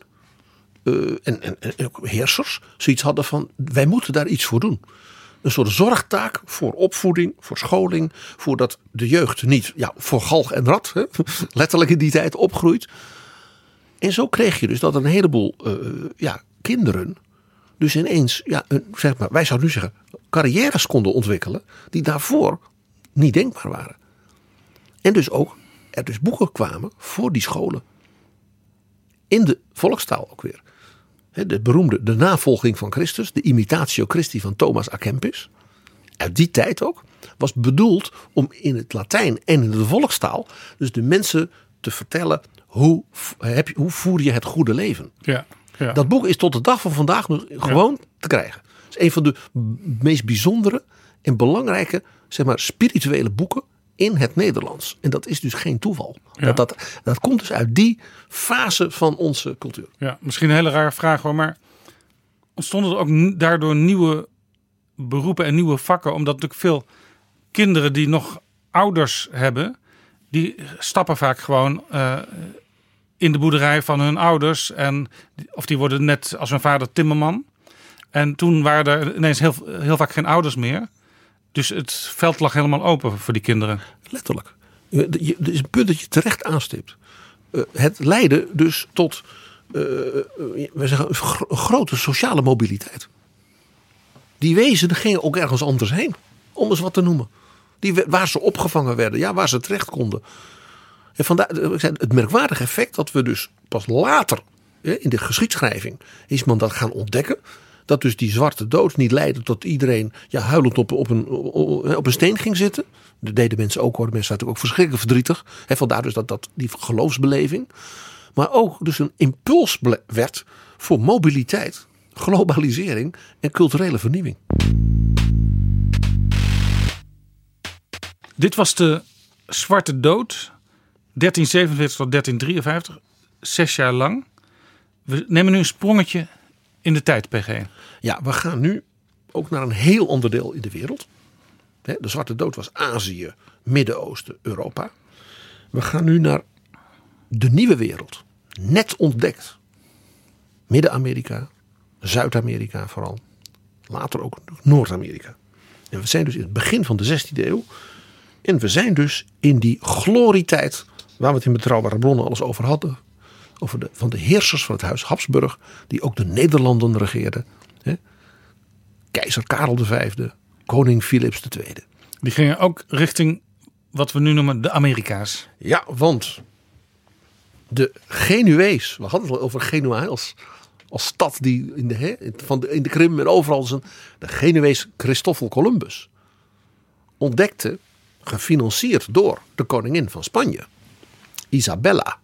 eh, en, en, ook heersers zoiets hadden van wij moeten daar iets voor doen. Een soort zorgtaak voor opvoeding, voor scholing, voordat de jeugd niet ja, voor galg en rat, hè, letterlijk in die tijd, opgroeit. En zo kreeg je dus dat een heleboel eh, ja, kinderen dus ineens, ja, een, zeg maar, wij zouden nu zeggen, carrières konden ontwikkelen die daarvoor niet denkbaar waren. En dus ook er dus boeken kwamen voor die scholen. In de volkstaal ook weer. De beroemde De navolging van Christus, de Imitatio Christi van Thomas à Kempis. Uit die tijd ook. Was bedoeld om in het Latijn en in de volkstaal. Dus de mensen te vertellen hoe, heb je, hoe voer je het goede leven. Ja, ja. Dat boek is tot de dag van vandaag nog gewoon te krijgen. Het is een van de meest bijzondere en belangrijke zeg maar, spirituele boeken in het Nederlands. En dat is dus geen toeval. Ja. Dat, dat, dat komt dus uit die fase van onze cultuur. Ja, misschien een hele rare vraag hoor, maar ontstonden er ook daardoor nieuwe beroepen en nieuwe vakken? Omdat natuurlijk veel kinderen die nog ouders hebben, die stappen vaak gewoon eh, in de boerderij van hun ouders. En, of die worden net als hun vader timmerman. En toen waren er ineens heel, heel vaak geen ouders meer. Dus het veld lag helemaal open voor die kinderen. Letterlijk. Het is een punt dat je terecht aanstipt. Eh, Het leidde dus tot we zeggen, grote sociale mobiliteit. Die wezen gingen ook ergens anders heen. Om eens wat te noemen. Die, waar ze opgevangen werden. Ja, waar ze terecht konden. En vandaar het merkwaardige effect dat we dus pas later in de geschiedschrijving is men dat gaan ontdekken. Dat dus die zwarte dood niet leidde tot iedereen ja, huilend op, op, een, op een steen ging zitten. Dat deden mensen ook hoor. Mensen waren ook verschrikkelijk verdrietig. Hè, vandaar dus dat, dat die geloofsbeleving. Maar ook dus een impuls werd voor mobiliteit, globalisering en culturele vernieuwing. Dit was de Zwarte Dood, 1347 tot 1353, zes jaar lang. We nemen nu een sprongetje in de tijd, PG. Ja, we gaan nu ook naar een heel ander deel in de wereld. De Zwarte Dood was Azië, Midden-Oosten, Europa. We gaan nu naar de nieuwe wereld. Net ontdekt. Midden-Amerika, Zuid-Amerika vooral. Later ook Noord-Amerika. En we zijn dus in het begin van de 16e eeuw. En we zijn dus in die glorietijd waar we het in betrouwbare bronnen alles over hadden. Over de, van de heersers van het huis Habsburg, die ook de Nederlanden regeerden. Hè? Keizer Karel V, koning Philips II. Die gingen ook richting wat we nu noemen de Amerika's. Ja, want de Genuees, we hadden het al over Genua als, als stad die in de, hè, van de, in de Krim en overal zijn. De Genuees Christoffel Columbus ontdekte, gefinancierd door de koningin van Spanje, Isabella,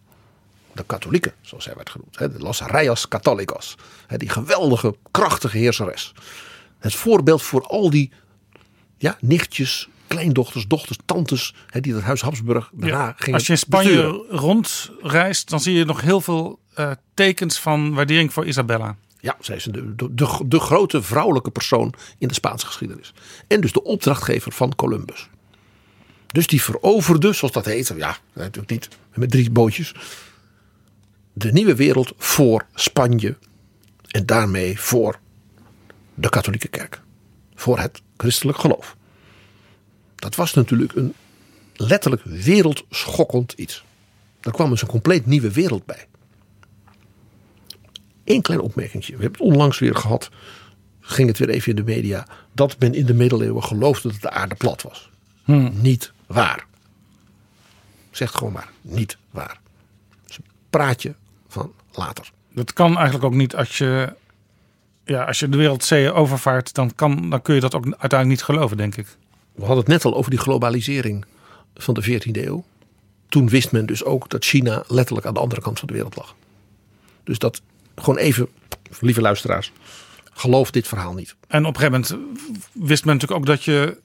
de katholieke, zoals zij werd genoemd, hè, de Los Reyes Católicos, hè, die geweldige, krachtige heerseres. Het voorbeeld voor al die ja, nichtjes, kleindochters, dochters, tantes, hè, die dat huis Habsburg daarna Ja, gingen als je in Spanje besturen. rondreist, dan zie je nog heel veel eh, tekens van waardering voor Isabella. Ja, zij is de, de, de, de grote vrouwelijke persoon in de Spaanse geschiedenis. En dus de opdrachtgever van Columbus. Dus die veroverde, zoals dat heette, ja, natuurlijk niet, met drie bootjes. De nieuwe wereld voor Spanje en daarmee voor de katholieke kerk. Voor het christelijk geloof. Dat was natuurlijk een letterlijk wereldschokkend iets. Daar kwam dus een compleet nieuwe wereld bij. Eén klein opmerking. We hebben het onlangs weer gehad. Ging het weer even in de media. Dat men in de middeleeuwen geloofde dat de aarde plat was. Niet waar. Zegt gewoon maar. Niet waar. Dus een praatje van later. Dat kan eigenlijk ook niet als je, ja, als je de wereldzeeën overvaart. Dan, kan, dan kun je dat ook uiteindelijk niet geloven, denk ik. We hadden het net al over die globalisering van de 14e eeuw. Toen wist men dus ook dat China letterlijk aan de andere kant van de wereld lag. Dus dat gewoon even, lieve luisteraars, geloof dit verhaal niet. En op een gegeven moment wist men natuurlijk ook dat je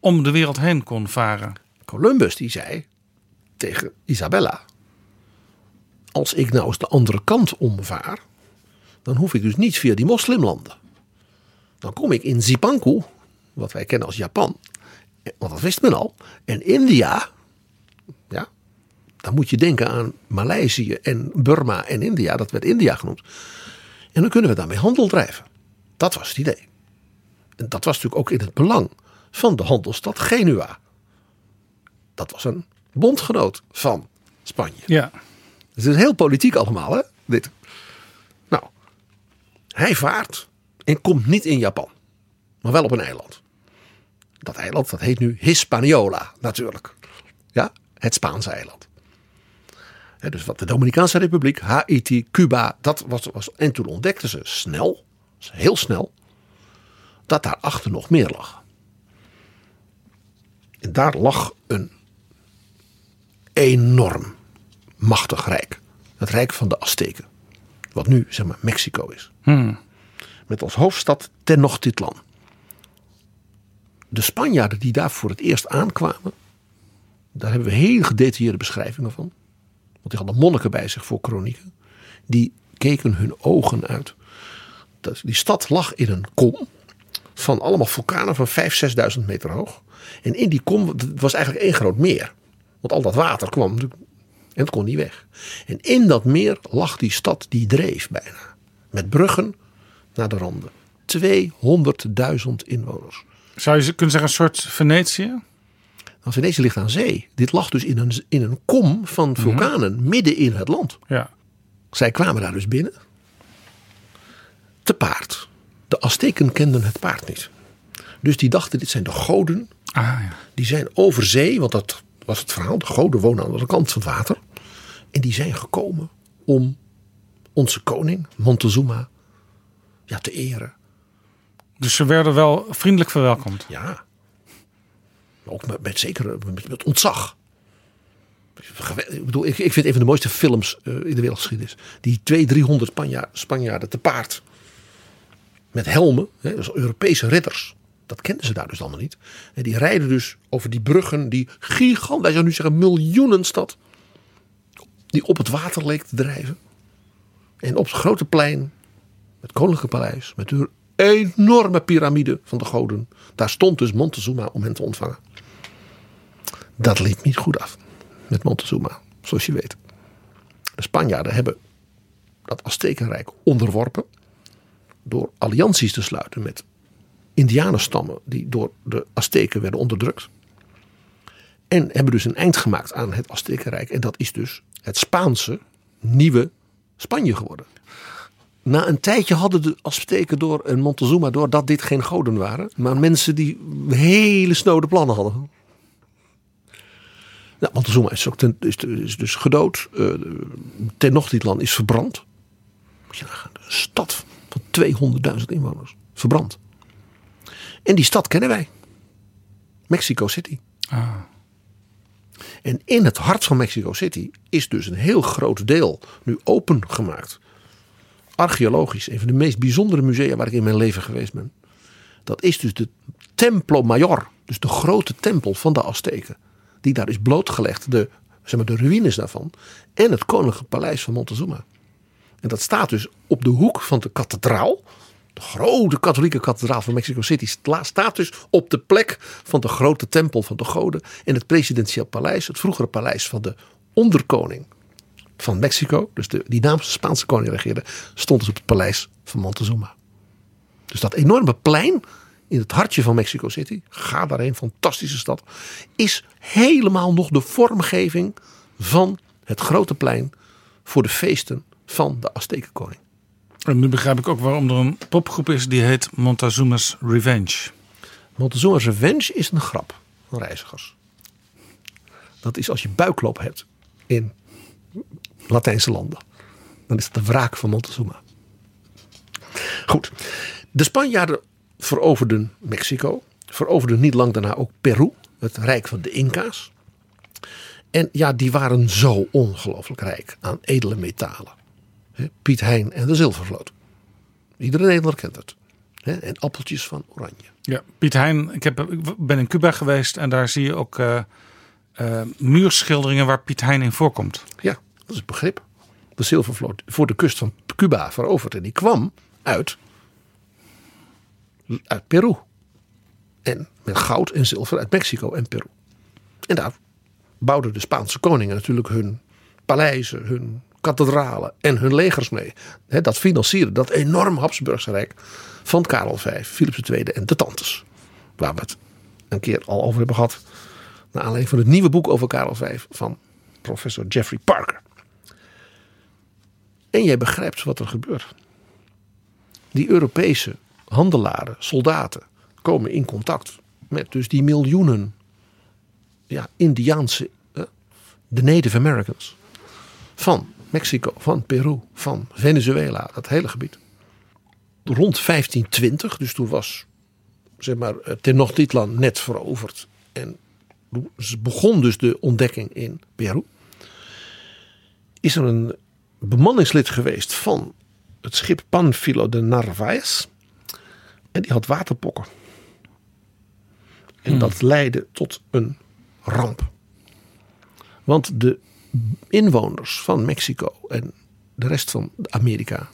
om de wereld heen kon varen. Columbus die zei tegen Isabella: Als ik nou eens de andere kant omvaar, dan hoef ik dus niet via die moslimlanden. Dan kom ik in Zipanku, wat wij kennen als Japan, want dat wist men al. En India, ja, dan moet je denken aan Maleisië en Burma en India, dat werd India genoemd. En dan kunnen we daarmee handel drijven. Dat was het idee. En dat was natuurlijk ook in het belang van de handelsstad Genua. Dat was een bondgenoot van Spanje. Ja. Het is heel politiek allemaal, hè? Dit. Nou, hij vaart en komt niet in Japan, maar wel op een eiland. Dat eiland, dat heet nu Hispaniola, natuurlijk. Ja, het Spaanse eiland. Dus wat de Dominicaanse Republiek, Haiti, Cuba, dat was, was. En toen ontdekten ze snel, heel snel, dat daarachter nog meer lag. En daar lag een enorm machtig rijk. Het rijk van de Azteken. Wat nu zeg maar Mexico is. Met als hoofdstad Tenochtitlan. De Spanjaarden die daar voor het eerst aankwamen. Daar hebben we hele gedetailleerde beschrijvingen van. Want die hadden monniken bij zich voor kronieken. Die keken hun ogen uit. Dat- Die stad lag in een kom. Van allemaal vulkanen van 5.000, 6.000 meter hoog. En in die kom was eigenlijk één groot meer. Want al dat water kwam en het kon niet weg. En in dat meer lag die stad die dreef bijna. Met bruggen naar de randen. 200.000 inwoners. Zou je kunnen zeggen een soort Venetië? Nou, Venetië ligt aan zee. Dit lag dus in een, in een kom van vulkanen midden in het land. Ja. Zij kwamen daar dus binnen. Te paard. De Azteken kenden het paard niet. Dus die dachten, dit zijn de goden. Ah, ja. Die zijn over zee, want dat was het verhaal. De goden wonen aan de andere kant van het water. En die zijn gekomen om onze koning, Montezuma, ja, te eren. Dus ze werden wel vriendelijk verwelkomd. Ja. Ook met, met zeker met, met ontzag. Ik bedoel, ik, ik vind een van de mooiste films eh, in de wereldgeschiedenis. Die 200, 300 Spanja, Spanjaarden te paard. Met helmen, hè, dus Europese ridders. Dat kenden ze daar dus allemaal niet. En die rijden dus over die bruggen, die gigant, wij zouden nu zeggen miljoenenstad. Die op het water leek te drijven. En op het grote plein, het Koninklijke Paleis, met de enorme piramide van de goden. Daar stond dus Montezuma om hen te ontvangen. Dat liep niet goed af met Montezuma, zoals je weet. De Spanjaarden hebben dat Aztekenrijk onderworpen door allianties te sluiten met indianenstammen die door de Azteken werden onderdrukt. En hebben dus een eind gemaakt aan het Aztekenrijk. En dat is dus het Spaanse nieuwe Spanje geworden. Na een tijdje hadden de Azteken door en Montezuma door dat dit geen goden waren. Maar mensen die hele snode plannen hadden. Nou, Montezuma is, ook ten, is, is dus gedood. Uh, Tenochtitlan is verbrand. Moet je nagaan, een stad van 200.000 inwoners. Verbrand. En die stad kennen wij. Mexico City. Ah. En in het hart van Mexico City is dus een heel groot deel nu opengemaakt. Archeologisch, een van de meest bijzondere musea waar ik in mijn leven geweest ben. Dat is dus de Templo Mayor, dus de grote tempel van de Azteken. Die daar is blootgelegd, de, zeg maar, de ruïnes daarvan. En het Koninklijk Paleis van Montezuma. En dat staat dus op de hoek van de kathedraal. De grote katholieke kathedraal van Mexico City staat dus op de plek van de grote tempel van de goden. En het presidentieel paleis, het vroegere paleis van de onderkoning van Mexico, dus de, die de Spaanse koning regeerde, stond dus op het paleis van Montezuma. Dus dat enorme plein in het hartje van Mexico City, ga daarheen, fantastische stad, is helemaal nog de vormgeving van het grote plein voor de feesten van de Aztekenkoning. En nu begrijp ik ook waarom er een popgroep is die heet Montezuma's Revenge. Montezuma's Revenge is een grap van reizigers. Dat is als je buikloop hebt in Latijnse landen. Dan is het de wraak van Montezuma. Goed. De Spanjaarden veroverden Mexico. Veroverden niet lang daarna ook Peru. Het rijk van de Inca's. En ja, die waren zo ongelooflijk rijk aan edele metalen. Piet Hein en de zilvervloot. Iedere Nederlander kent het. En appeltjes van oranje. Ja, Piet Hein, ik, heb, ik ben in Cuba geweest en daar zie je ook uh, uh, muurschilderingen waar Piet Hein in voorkomt. Ja, dat is het begrip. De zilvervloot voor de kust van Cuba veroverd. En die kwam uit, uit Peru. En met goud en zilver uit Mexico en Peru. En daar bouwden de Spaanse koningen natuurlijk hun paleizen, hun kathedralen en hun legers mee. dat financierde dat enorm Habsburgse Rijk van Karel V, Philips II en de tantes. Waar we het een keer al over hebben gehad. Naar aanleiding van het nieuwe boek over Karel V van professor Jeffrey Parker. En jij begrijpt wat er gebeurt. Die Europese handelaren, soldaten, komen in contact met dus die miljoenen ja, Indiaanse, de Native Americans van Mexico, van Peru, van Venezuela, dat hele gebied. Rond 1520, dus toen was zeg maar, eh, Tenochtitlan net veroverd. En begon dus de ontdekking in Peru. Is er een bemanningslid geweest van het schip Panfilo de Narvaez. En die had waterpokken. En hmm. dat leidde tot een ramp. Want de inwoners van Mexico en de rest van Amerika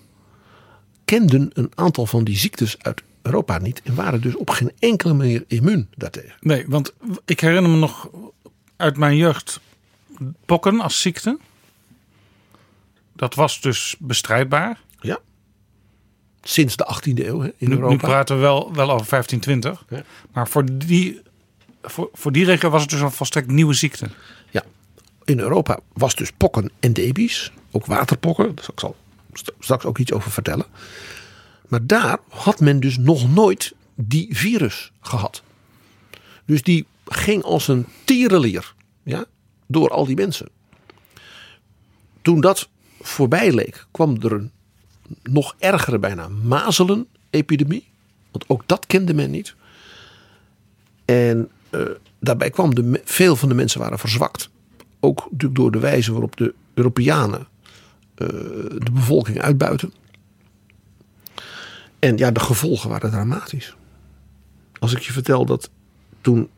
kenden een aantal van die ziektes uit Europa niet en waren dus op geen enkele manier immuun daartegen. Nee, want ik herinner me nog uit mijn jeugd pokken als ziekte. Dat was dus bestrijdbaar. Ja. Sinds de 18e eeuw hè, in nu, Europa. Nu praten we wel, wel over 1520. Ja. Maar voor die, voor, voor die regio was het dus een volstrekt nieuwe ziekte. In Europa was dus pokken endemisch. Ook waterpokken, daar zal ik straks ook iets over vertellen. Maar daar had men dus nog nooit die virus gehad. Dus die ging als een tierenlier ja, door al die mensen. Toen dat voorbij leek, kwam er een nog ergere bijna mazelen-epidemie. Want ook dat kende men niet. En uh, daarbij kwam de, veel van de mensen waren verzwakt ook natuurlijk door de wijze waarop de Europeanen uh, de bevolking uitbuiten. En ja, de gevolgen waren dramatisch. Als ik je vertel dat toen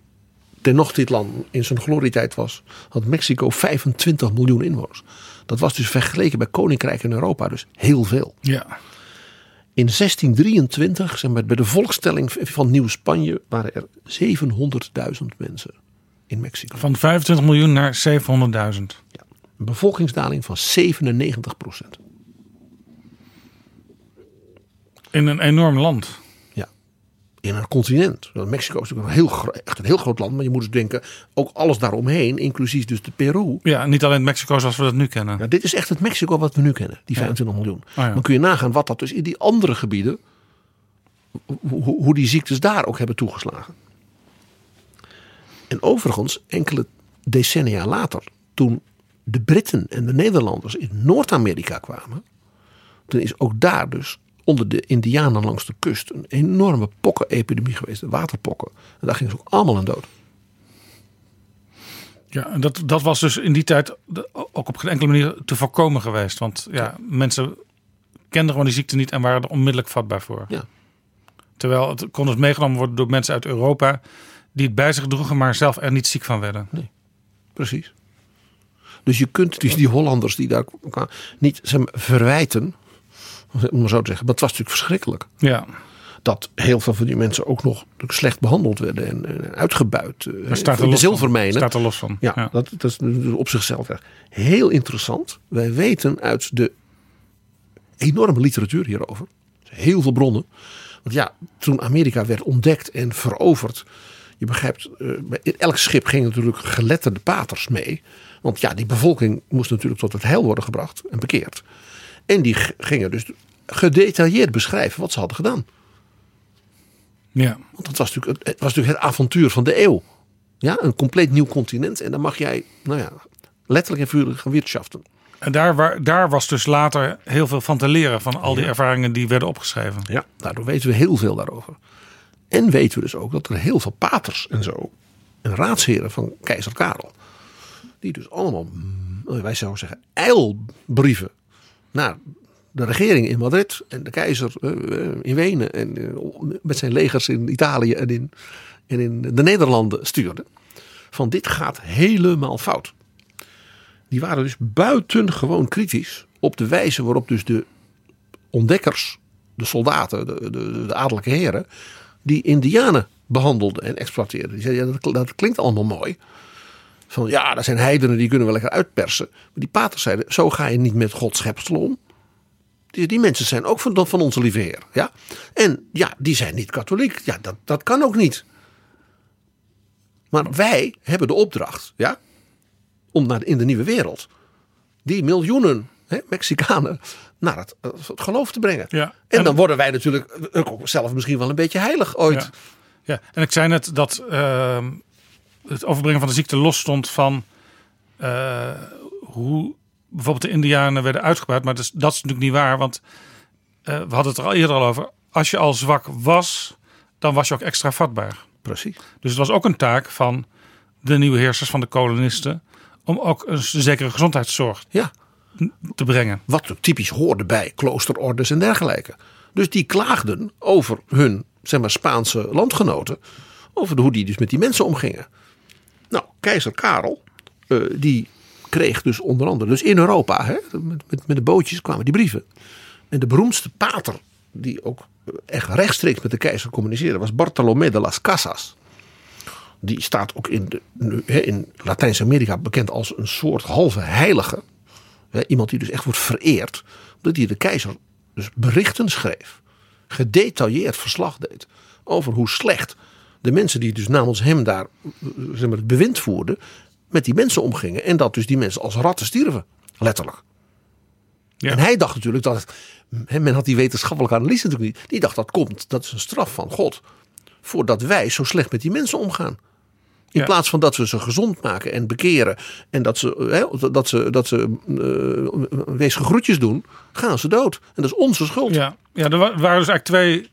Tenochtitlan in zijn glorietijd was, had Mexico 25 miljoen inwoners. Dat was dus vergeleken bij Koninkrijk in Europa dus heel veel. Ja. In 1623, zeg maar, bij de volkstelling van Nieuw-Spanje, waren er 700.000 mensen in Mexico. Van 25 miljoen naar 700.000. Ja, een bevolkingsdaling van 97 procent. In een enorm land. Ja, in een continent. Mexico is natuurlijk een heel, echt een heel groot land. Maar je moet dus denken, ook alles daaromheen, inclusief dus de Peru. Ja, niet alleen Mexico zoals we dat nu kennen. Ja, dit is echt het Mexico wat we nu kennen, die 25 miljoen. Oh, ja. Dan kun je nagaan wat dat dus in die andere gebieden, hoe, hoe die ziektes daar ook hebben toegeslagen. En overigens, enkele decennia later, toen de Britten en de Nederlanders in Noord-Amerika kwamen, toen is ook daar dus onder de Indianen langs de kust een enorme pokkenepidemie geweest, de waterpokken. En daar gingen ze ook allemaal aan dood. Ja, en dat, dat was dus in die tijd ook op geen enkele manier te voorkomen geweest. Want ja, mensen kenden gewoon die ziekte niet en waren er onmiddellijk vatbaar voor. Ja. Terwijl het kon dus meegenomen worden door mensen uit Europa die het bij zich droegen, maar zelf er niet ziek van werden. Nee, precies. Dus je kunt dus die Hollanders die daar niet zeg maar, verwijten, om maar zo te zeggen. Maar het was natuurlijk verschrikkelijk. Ja. dat heel veel van die mensen ook nog slecht behandeld werden en, en uitgebuit. eh, Daar staat er de los zilvermijnen. Van. Staat er los van. Ja, Dat, dat is op zichzelf echt heel interessant. Wij weten uit de enorme literatuur hierover, heel veel bronnen. Want ja, toen Amerika werd ontdekt en veroverd, je begrijpt, eh, in elk schip gingen natuurlijk geletterde paters mee. Want ja, die bevolking moest natuurlijk tot het heil worden gebracht en bekeerd. En die gingen dus gedetailleerd beschrijven wat ze hadden gedaan. Ja. Want het was natuurlijk het, was natuurlijk het avontuur van de eeuw. Ja, een compleet nieuw continent. En dan mag jij, nou ja, letterlijk en figuurlijk gaan wirtschaften. En daar, waar, daar was dus later heel veel van te leren van al die ervaringen die werden opgeschreven. Ja, daardoor weten we heel veel daarover. En weten we dus ook dat er heel veel paters en zo, en raadsheren van keizer Karel, die dus allemaal, mm, wij zouden zeggen, eilbrieven naar de regering in Madrid en de keizer eh, eh, in Wenen en eh, met zijn legers in Italië en in, en in de Nederlanden stuurde. Van dit gaat helemaal fout. Die waren dus buitengewoon kritisch op de wijze waarop dus de ontdekkers, de soldaten, de, de, de adellijke heren, die indianen behandelden en exploiteerden. Die zeiden, ja, dat, dat klinkt allemaal mooi. Van ja, dat zijn heidenen, die kunnen we lekker uitpersen. Maar die paters zeiden, zo ga je niet met Gods schepsel om. Die, die mensen zijn ook van, van onze lieve Heer. Ja? En ja, die zijn niet katholiek. Ja, dat, dat kan ook niet. Maar wij hebben de opdracht, ja, om naar, in de nieuwe wereld die miljoenen hè, Mexicanen naar het, eh, het geloof te brengen. Ja. En, dan worden wij natuurlijk ook zelf misschien wel een beetje heilig ooit. Ja. ja, en ik zei net dat ehm, het overbrengen van de ziekte los stond van eh, hoe bijvoorbeeld de Indianen werden uitgebuit. Maar dat is, dat is natuurlijk niet waar, want eh, we hadden het er al eerder al over. Als je al zwak was, dan was je ook extra vatbaar. Precies. Dus het was ook een taak van de nieuwe heersers, van de kolonisten, om ook een zekere gezondheidszorg Ja. Te brengen. Wat typisch hoorde bij kloosterordes en dergelijke. Dus die klaagden over hun zeg maar, Spaanse landgenoten. Over hoe die dus met die mensen omgingen. Nou, keizer Karel, eh, die kreeg dus onder andere, dus in Europa, hè, met, met, met de bootjes kwamen die brieven. En de beroemdste pater, die ook echt rechtstreeks met de keizer communiceerde, was Bartolomé de las Casas. Die staat ook in, de, in Latijns-Amerika bekend als een soort halve heilige. Iemand die dus echt wordt vereerd. Omdat hij de keizer dus berichten schreef. Gedetailleerd verslag deed. Over hoe slecht de mensen die dus namens hem daar zeg maar, het bewind voerden. Met die mensen omgingen. En dat dus die mensen als ratten stierven. Letterlijk. Ja. En hij dacht natuurlijk dat. Men had die wetenschappelijke analyse natuurlijk niet. Die dacht dat komt. Dat is een straf van God. Voordat wij zo slecht met die mensen omgaan. In Ja. plaats van dat we ze gezond maken en bekeren. En dat ze, hè, dat ze, dat ze uh, weesige groetjes doen. Gaan ze dood. En dat is onze schuld. Ja, ja er wa- waren dus eigenlijk twee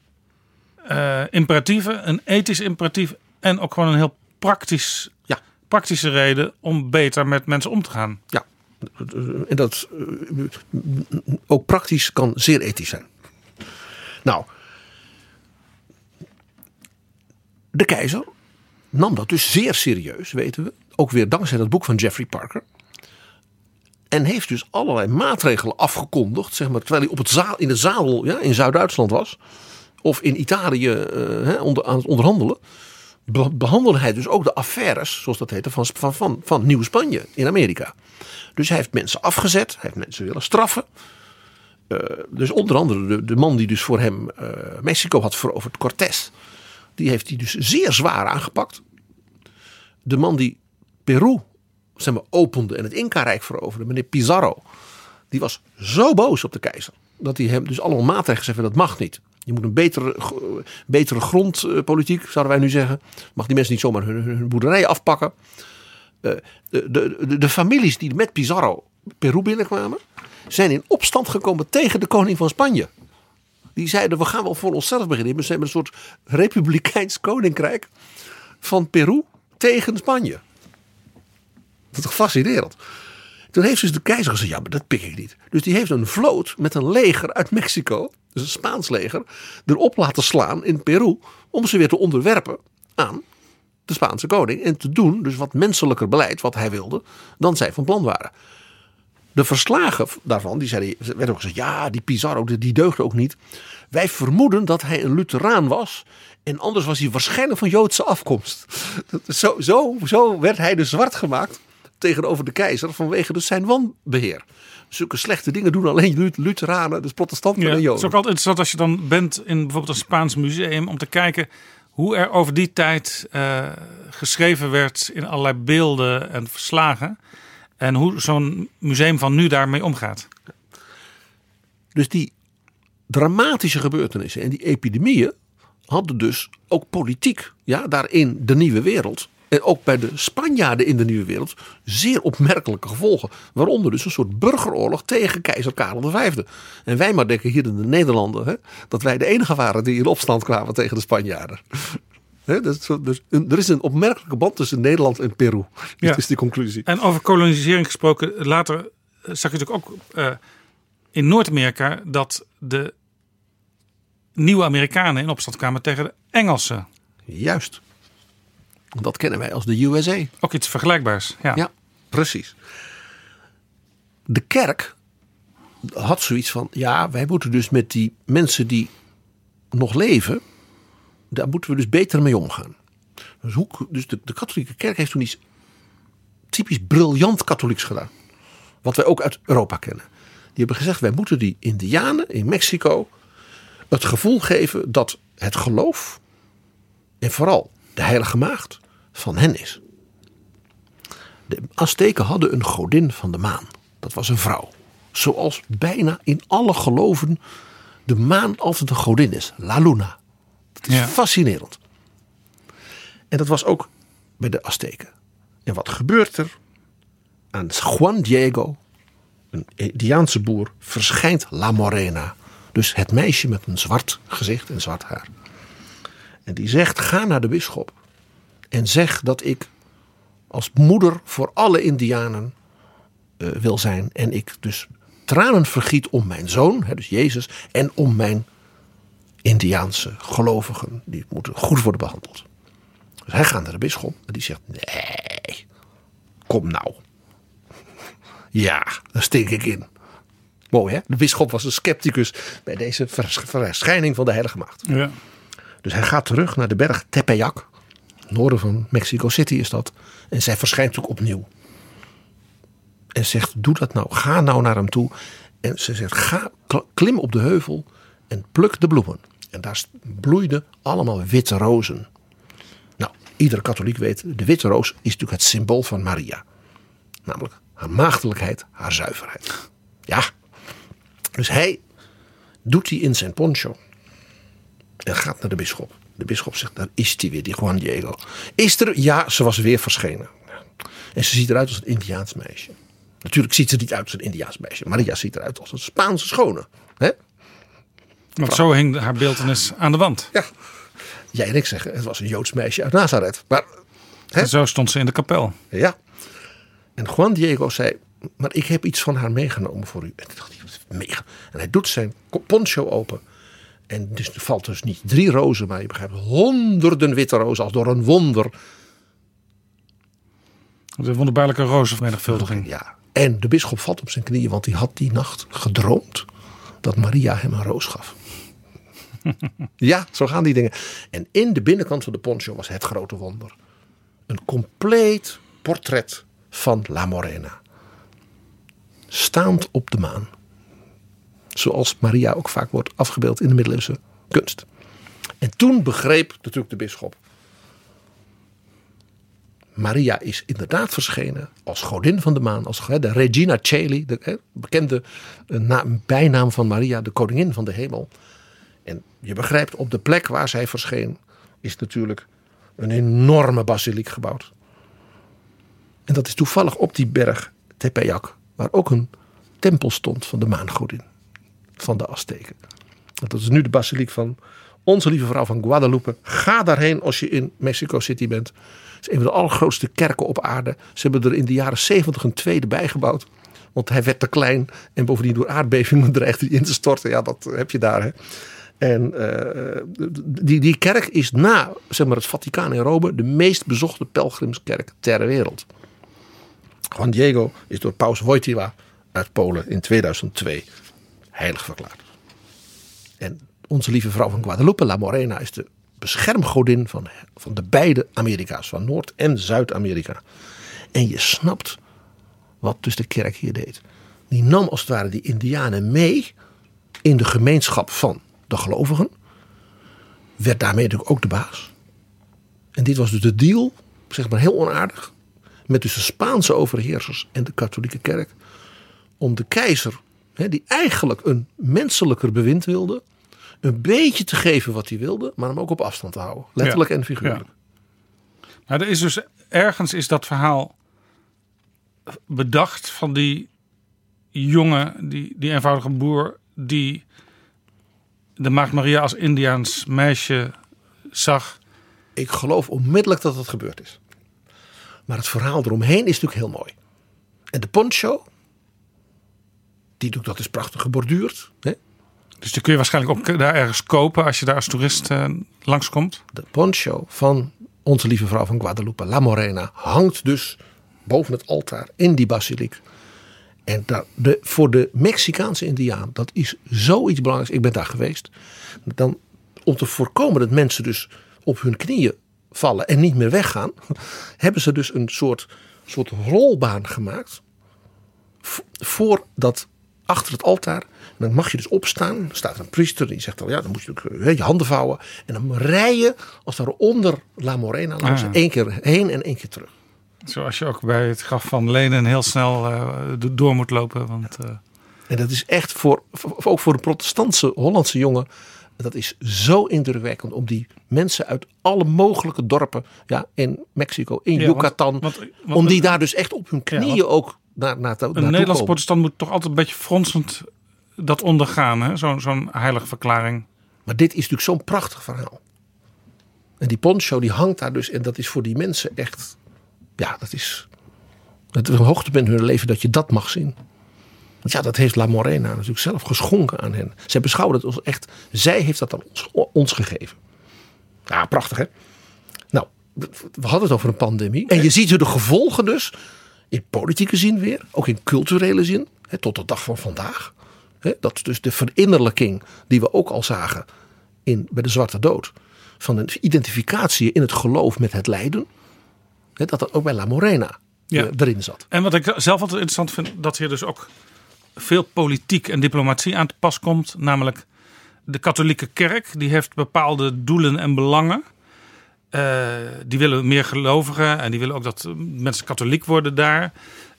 eh, imperatieven. Een ethisch imperatief en ook gewoon een heel praktisch, Ja. praktische reden om beter met mensen om te gaan. Ja. En dat eh, ook praktisch kan zeer ethisch zijn. Nou, de keizer nam dat dus zeer serieus, weten we. Ook weer dankzij dat boek van Jeffrey Parker. En heeft dus allerlei maatregelen afgekondigd, zeg maar, terwijl hij op het zaal, in de zadel ja, in Zuid-Duitsland was. Of in Italië eh, onder, aan het onderhandelen. Be- behandelde hij dus ook de affaires, zoals dat heette, van, van, van, van Nieuw-Spanje in Amerika. Dus hij heeft mensen afgezet, hij heeft mensen willen straffen. Eh, dus onder andere de, de man die dus voor hem eh, Mexico had veroverd, Cortés. Die heeft hij dus zeer zwaar aangepakt. De man die Peru zeg maar, opende en het Inca-rijk veroverde, meneer Pizarro. Die was zo boos op de keizer. Dat hij hem dus allemaal maatregelen zei dat mag niet. Je moet een betere, betere grondpolitiek, zouden wij nu zeggen. Mag die mensen niet zomaar hun, hun boerderijen afpakken. Eh, de, de, de families die met Pizarro Peru binnenkwamen, zijn in opstand gekomen tegen de koning van Spanje. Die zeiden, we gaan wel voor onszelf beginnen. We zijn een soort republikeins koninkrijk van Peru tegen Spanje. Dat is fascinerend. Toen heeft dus de keizer gezegd, ja, maar dat pik ik niet. Dus die heeft een vloot met een leger uit Mexico, dus een Spaans leger, erop laten slaan in Peru. Om ze weer te onderwerpen aan de Spaanse koning. En te doen dus wat menselijker beleid, wat hij wilde, dan zij van plan waren. De verslagen daarvan, die zeiden, werd ook gezegd, ja, die Pizarro, die, deugde ook niet. Wij vermoeden dat hij een Lutheraan was. En anders was hij waarschijnlijk van Joodse afkomst. Zo, zo, zo werd hij dus zwart gemaakt tegenover de keizer vanwege dus zijn wanbeheer. Zulke slechte dingen doen alleen Lu- Lutheranen, dus protestanten Ja, en het is Joden. ook altijd interessant als je dan bent in bijvoorbeeld een Spaans museum om te kijken hoe er over die tijd eh, geschreven werd in allerlei beelden en verslagen. En hoe zo'n museum van nu daarmee omgaat. Dus die dramatische gebeurtenissen en die epidemieën hadden dus ook politiek, ja, daarin de nieuwe wereld. En ook bij de Spanjaarden in de nieuwe wereld zeer opmerkelijke gevolgen. Waaronder dus een soort burgeroorlog tegen keizer Karel V. En wij maar denken hier in de Nederlanden hè, dat wij de enige waren die in opstand kwamen tegen de Spanjaarden. Dus, dus er is een opmerkelijke band tussen Nederland en Peru. Ja. Dat is de conclusie. En over kolonisering gesproken, later zag je natuurlijk ook eh, in Noord-Amerika dat de nieuwe Amerikanen in opstand kwamen tegen de Engelsen. Juist. Dat kennen wij als de USA. Ook iets vergelijkbaars. Ja. Ja, precies. De kerk had zoiets van: ja, wij moeten dus met die mensen die nog leven, daar moeten we dus beter mee omgaan. Dus, hoe, dus de, de katholieke kerk heeft toen iets typisch briljant katholieks gedaan. Wat wij ook uit Europa kennen. Die hebben gezegd: wij moeten die Indianen in Mexico het gevoel geven dat het geloof en vooral de Heilige Maagd van hen is. De Azteken hadden een godin van de maan. Dat was een vrouw. Zoals bijna in alle geloven de maan altijd een godin is. La Luna. Dat is Ja. fascinerend. En dat was ook bij de Azteken. En wat gebeurt er? Aan Juan Diego, een Indiaanse boer, verschijnt La Morena. Dus het meisje met een zwart gezicht en zwart haar. En die zegt: ga naar de bisschop en zeg dat ik als moeder voor alle Indianen eh, wil zijn. En ik dus tranen vergiet om mijn zoon, hè, dus Jezus, en om mijn Indiaanse gelovigen. Die moeten goed worden behandeld. Dus hij gaat naar de bisschop en die zegt: Nee, kom nou. Ja, daar stink ik in. Mooi hè? De bisschop was een scepticus bij deze vers- verschijning van de Heilige Maagd. Ja. Dus hij gaat terug naar de berg Tepeyac. Noorden van Mexico City is dat. En zij verschijnt ook opnieuw. En zegt, doe dat nou. Ga nou naar hem toe. En ze zegt, ga, kl- klim op de heuvel en pluk de bloemen. En daar bloeiden allemaal witte rozen. Nou, iedere katholiek weet, de witte roos is natuurlijk het symbool van Maria. Namelijk haar maagdelijkheid, haar zuiverheid. Ja. Dus hij doet die in zijn poncho. En gaat naar de bisschop. De bisschop zegt, daar is hij weer, die Juan Diego. Is er? Ja, ze was weer verschenen. En ze ziet eruit als een Indiaans meisje. Natuurlijk ziet ze niet uit als een Indiaans meisje. Maria ziet eruit als een Spaanse schone. Hè? Want zo hing haar beeldenis aan de wand. Ja. Jij en ik zeggen, het was een Joods meisje uit Nazareth. Maar En zo stond ze in de kapel. ja. En Juan Diego zei, maar ik heb iets van haar meegenomen voor u. En, ik dacht, hij, mega. en hij doet zijn poncho open. En dus er valt dus niet drie rozen, maar je begrijpt honderden witte rozen als door een wonder. De wonderbaarlijke rozenvermenigvuldiging. Ja. En de bisschop valt op zijn knieën, want hij had die nacht gedroomd dat Maria hem een roos gaf. ja, zo gaan die dingen. En in de binnenkant van de poncho was het grote wonder. Een compleet portret van La Morena. Staand op de maan. Zoals Maria ook vaak wordt afgebeeld in de middeleeuwse kunst. En toen begreep natuurlijk de bisschop. Maria is inderdaad verschenen als godin van de maan, als de Regina Caeli, de bekende eh, na- bijnaam van Maria, de koningin van de hemel. En je begrijpt, op de plek waar zij verscheen, is natuurlijk een enorme basiliek gebouwd. En dat is toevallig op die berg Tepeyac, waar ook een tempel stond van de maangodin van de Azteken. Dat is nu de basiliek van onze lieve vrouw van Guadalupe. Ga daarheen als je in Mexico City bent. Het is een van de allergrootste kerken op aarde. Ze hebben er in de jaren 70 een tweede bijgebouwd. Want hij werd te klein en bovendien door aardbevingen dreigde hij in te storten. Ja, dat heb je daar. Hè. En eh, die, die kerk is na zeg maar, het Vaticaan in Rome de meest bezochte pelgrimskerk ter wereld. Juan Diego is door paus Wojtyła uit Polen in 2002 heilig verklaard. En onze lieve vrouw van Guadalupe, La Morena, is de beschermgodin van, van de beide Amerika's, van Noord- en Zuid-Amerika. En je snapt wat dus de kerk hier deed. Die nam als het ware die Indianen mee in de gemeenschap van de gelovigen. Werd daarmee natuurlijk ook de baas. En dit was dus de deal, zeg maar heel onaardig, met dus de Spaanse overheersers en de katholieke kerk. Om de keizer, die eigenlijk een menselijker bewind wilde, een beetje te geven wat hij wilde, maar hem ook op afstand te houden. Letterlijk en figuurlijk. Ja. Nou, er is dus ergens is dat verhaal bedacht van die jongen, die, die eenvoudige boer, die de Maagd Maria als Indiaans meisje zag. Ik geloof onmiddellijk dat het gebeurd is. Maar het verhaal eromheen is natuurlijk heel mooi. En de poncho, die doet dat is prachtig geborduurd. Hè? Dus die kun je waarschijnlijk ook daar ergens kopen als je daar als toerist uh, langskomt. De poncho van onze lieve vrouw van Guadalupe, La Morena, hangt dus boven het altaar in die basiliek. En dat, de, voor de Mexicaanse Indiaan, dat is zoiets belangrijks. Ik ben daar geweest. Dan, om te voorkomen dat mensen dus op hun knieën vallen en niet meer weggaan, hebben ze dus een soort, soort rolbaan gemaakt. Voor dat achter het altaar. En dan mag je dus opstaan. Er staat een priester die zegt al ja, dan moet je ook je handen vouwen. En dan rij je als daar onder La Morena langs. Ah. één keer heen en één keer terug. Zoals je ook bij het graf van Lenen heel snel uh, door moet lopen. Want, uh... En dat is echt voor, ook voor een protestantse Hollandse jongen. Dat is zo indrukwekkend om die mensen uit alle mogelijke dorpen ja, in Mexico, in ja, Yucatan. Want, want, want, om die daar dus echt op hun knieën ja, ook naar, naar te, Een Nederlands protestant moet toch altijd een beetje fronsend dat ondergaan, zo'n zo'n heilige verklaring. Maar dit is natuurlijk zo'n prachtig verhaal. En die poncho die hangt daar dus en dat is voor die mensen echt ja, dat is, het is een hoogtepunt in hun leven dat je dat mag zien. Want ja, dat heeft La Morena natuurlijk zelf geschonken aan hen. Zij beschouwen het als echt, zij heeft dat aan ons, ons gegeven. Ja, prachtig hè. Nou, we hadden het over een pandemie. En je ziet de gevolgen dus in politieke zin weer, ook in culturele zin, hè, tot de dag van vandaag. Hè, dat is dus de verinnerlijking die we ook al zagen in, bij de Zwarte Dood. Van een identificatie in het geloof met het lijden dat dat ook bij La Morena ja. Eh, erin zat. En wat ik zelf altijd interessant vind, dat hier dus ook veel politiek en diplomatie aan te pas komt. Namelijk de katholieke kerk, die heeft bepaalde doelen en belangen. Uh, die willen meer gelovigen en die willen ook dat mensen katholiek worden daar.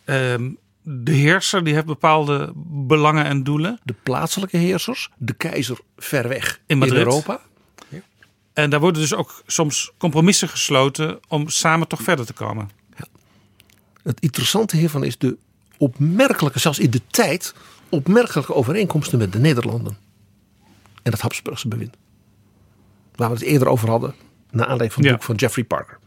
Uh, de heerser die heeft bepaalde belangen en doelen. De plaatselijke heersers, de keizer ver weg in, in Europa. En daar worden dus ook soms compromissen gesloten om samen toch verder te komen. Ja. Het interessante hiervan is de opmerkelijke, zelfs in de tijd, opmerkelijke overeenkomsten met de Nederlanden. En het Habsburgse bewind. Waar we het eerder over hadden, naar aanleiding van het boek van Jeffrey Parker.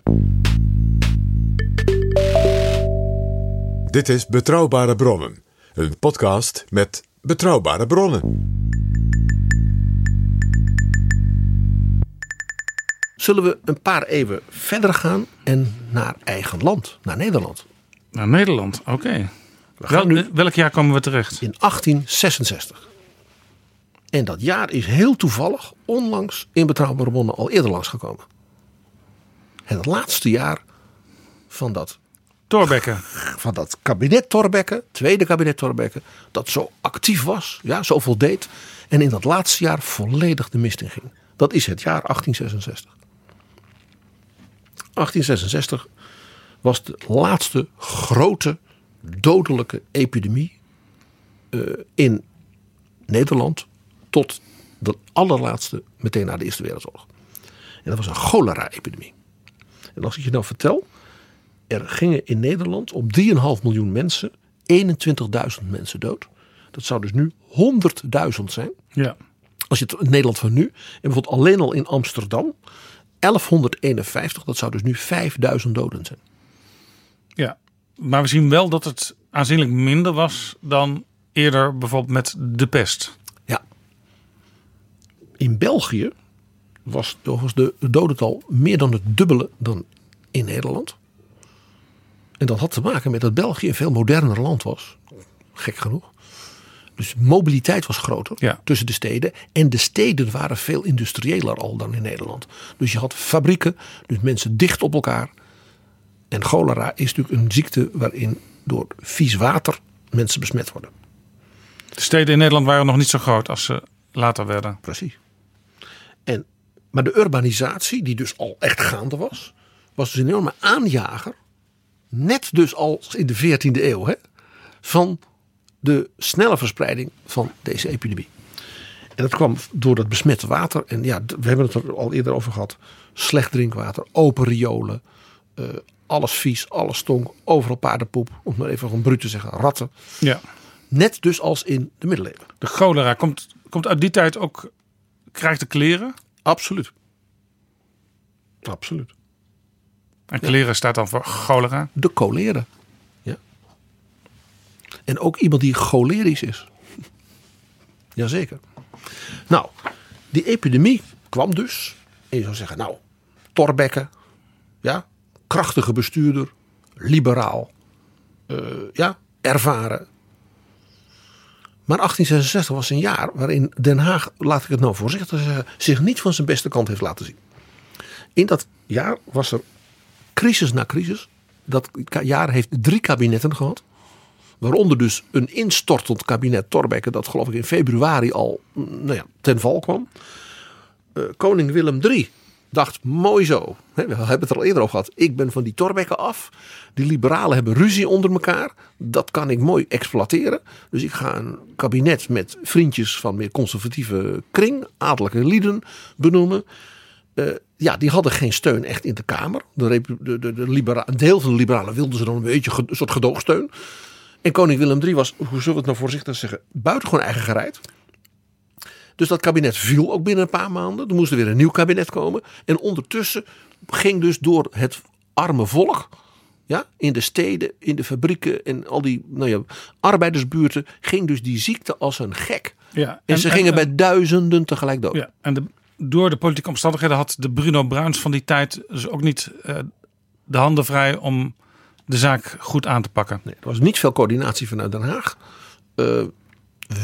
Dit is Betrouwbare Bronnen, een podcast met betrouwbare bronnen. Zullen we een paar eeuwen verder gaan en naar eigen land, naar Nederland. Naar Nederland, oké. Okay. welk jaar komen we terecht? In 1866. En dat jaar is heel toevallig onlangs in Betrouwbare Bronnen al eerder langsgekomen. Het laatste jaar van dat Torbekke. Van dat kabinet Torbekke, tweede kabinet Torbekke, dat zo actief was, ja, zoveel deed. En in dat laatste jaar volledig de mist in ging. Dat is het jaar 1866. 1866 was de laatste grote dodelijke epidemie uh, in Nederland tot de allerlaatste meteen na de Eerste Wereldoorlog. En dat was een cholera-epidemie. En als ik je nou vertel, er gingen in Nederland op 3,5 miljoen mensen 21.000 mensen dood. Dat zou dus nu 100.000 zijn. Ja. Als je het in Nederland van nu, en bijvoorbeeld alleen al in Amsterdam, 1151, dat zou dus nu 5000 doden zijn. Ja, maar we zien wel dat het aanzienlijk minder was dan eerder bijvoorbeeld met de pest. Ja. In België was, was de dodental meer dan het dubbele dan in Nederland. En dat had te maken met dat België een veel moderner land was. gek genoeg. Dus mobiliteit was groter Ja. tussen de steden. En de steden waren veel industriëler al dan in Nederland. Dus je had fabrieken, dus mensen dicht op elkaar. En cholera is natuurlijk een ziekte waarin door vies water mensen besmet worden. De steden in Nederland waren nog niet zo groot als ze later werden. Precies. En, maar de urbanisatie, die dus al echt gaande was, was dus een enorme aanjager. Net dus als in de 14e eeuw, hè, van de snelle verspreiding van deze epidemie. En dat kwam door dat besmette water. En ja, we hebben het er al eerder over gehad. Slecht drinkwater, open riolen, eh, alles vies, alles stonk, overal paardenpoep. Om maar even gewoon bruut te zeggen, ratten. Ja. Net dus als in de middeleeuwen. De cholera komt, komt uit die tijd ook. Krijgt de kleren. Absoluut. Absoluut. En kleren staat dan voor cholera. De cholera. En ook iemand die cholerisch is. Jazeker. Nou, die epidemie kwam dus. En je zou zeggen, nou, Torbekke. Ja, krachtige bestuurder. Liberaal. eh, ja, ervaren. Maar 1866 was een jaar waarin Den Haag, laat ik het nou voorzichtig zeggen, zich niet van zijn beste kant heeft laten zien. In dat jaar was er crisis na crisis. Dat jaar heeft drie kabinetten gehad. Waaronder dus een instortend kabinet Thorbecke. Dat geloof ik in februari al mm, nou ja, ten val kwam. Eh, koning Willem III dacht mooi zo. We hebben het er al eerder over gehad. Ik ben van die Thorbecke af. Die liberalen hebben ruzie onder elkaar. Dat kan ik mooi exploiteren. Dus ik ga een kabinet met vriendjes van meer conservatieve kring. Adellijke lieden benoemen. Eh, ja, die hadden geen steun echt in de Kamer. De, de, de, een deel van de liberalen wilden ze dan een beetje een soort gedoogsteun. En koning Willem III was, hoe zullen we het nou voorzichtig zeggen, buitengewoon eigen gereid. Dus dat kabinet viel ook binnen een paar maanden. Er moest er weer een nieuw kabinet komen. En ondertussen ging dus door het arme volk, ja, in de steden, in de fabrieken en al die nou ja, arbeidersbuurten, ging dus die ziekte als een gek. Ja, En, ze gingen bij duizenden tegelijk dood. Ja, en de, door de politieke omstandigheden had de Bruno Bruins van die tijd dus ook niet eh, de handen vrij om de zaak goed aan te pakken. Nee, er was niet veel coördinatie vanuit Den Haag. Eh,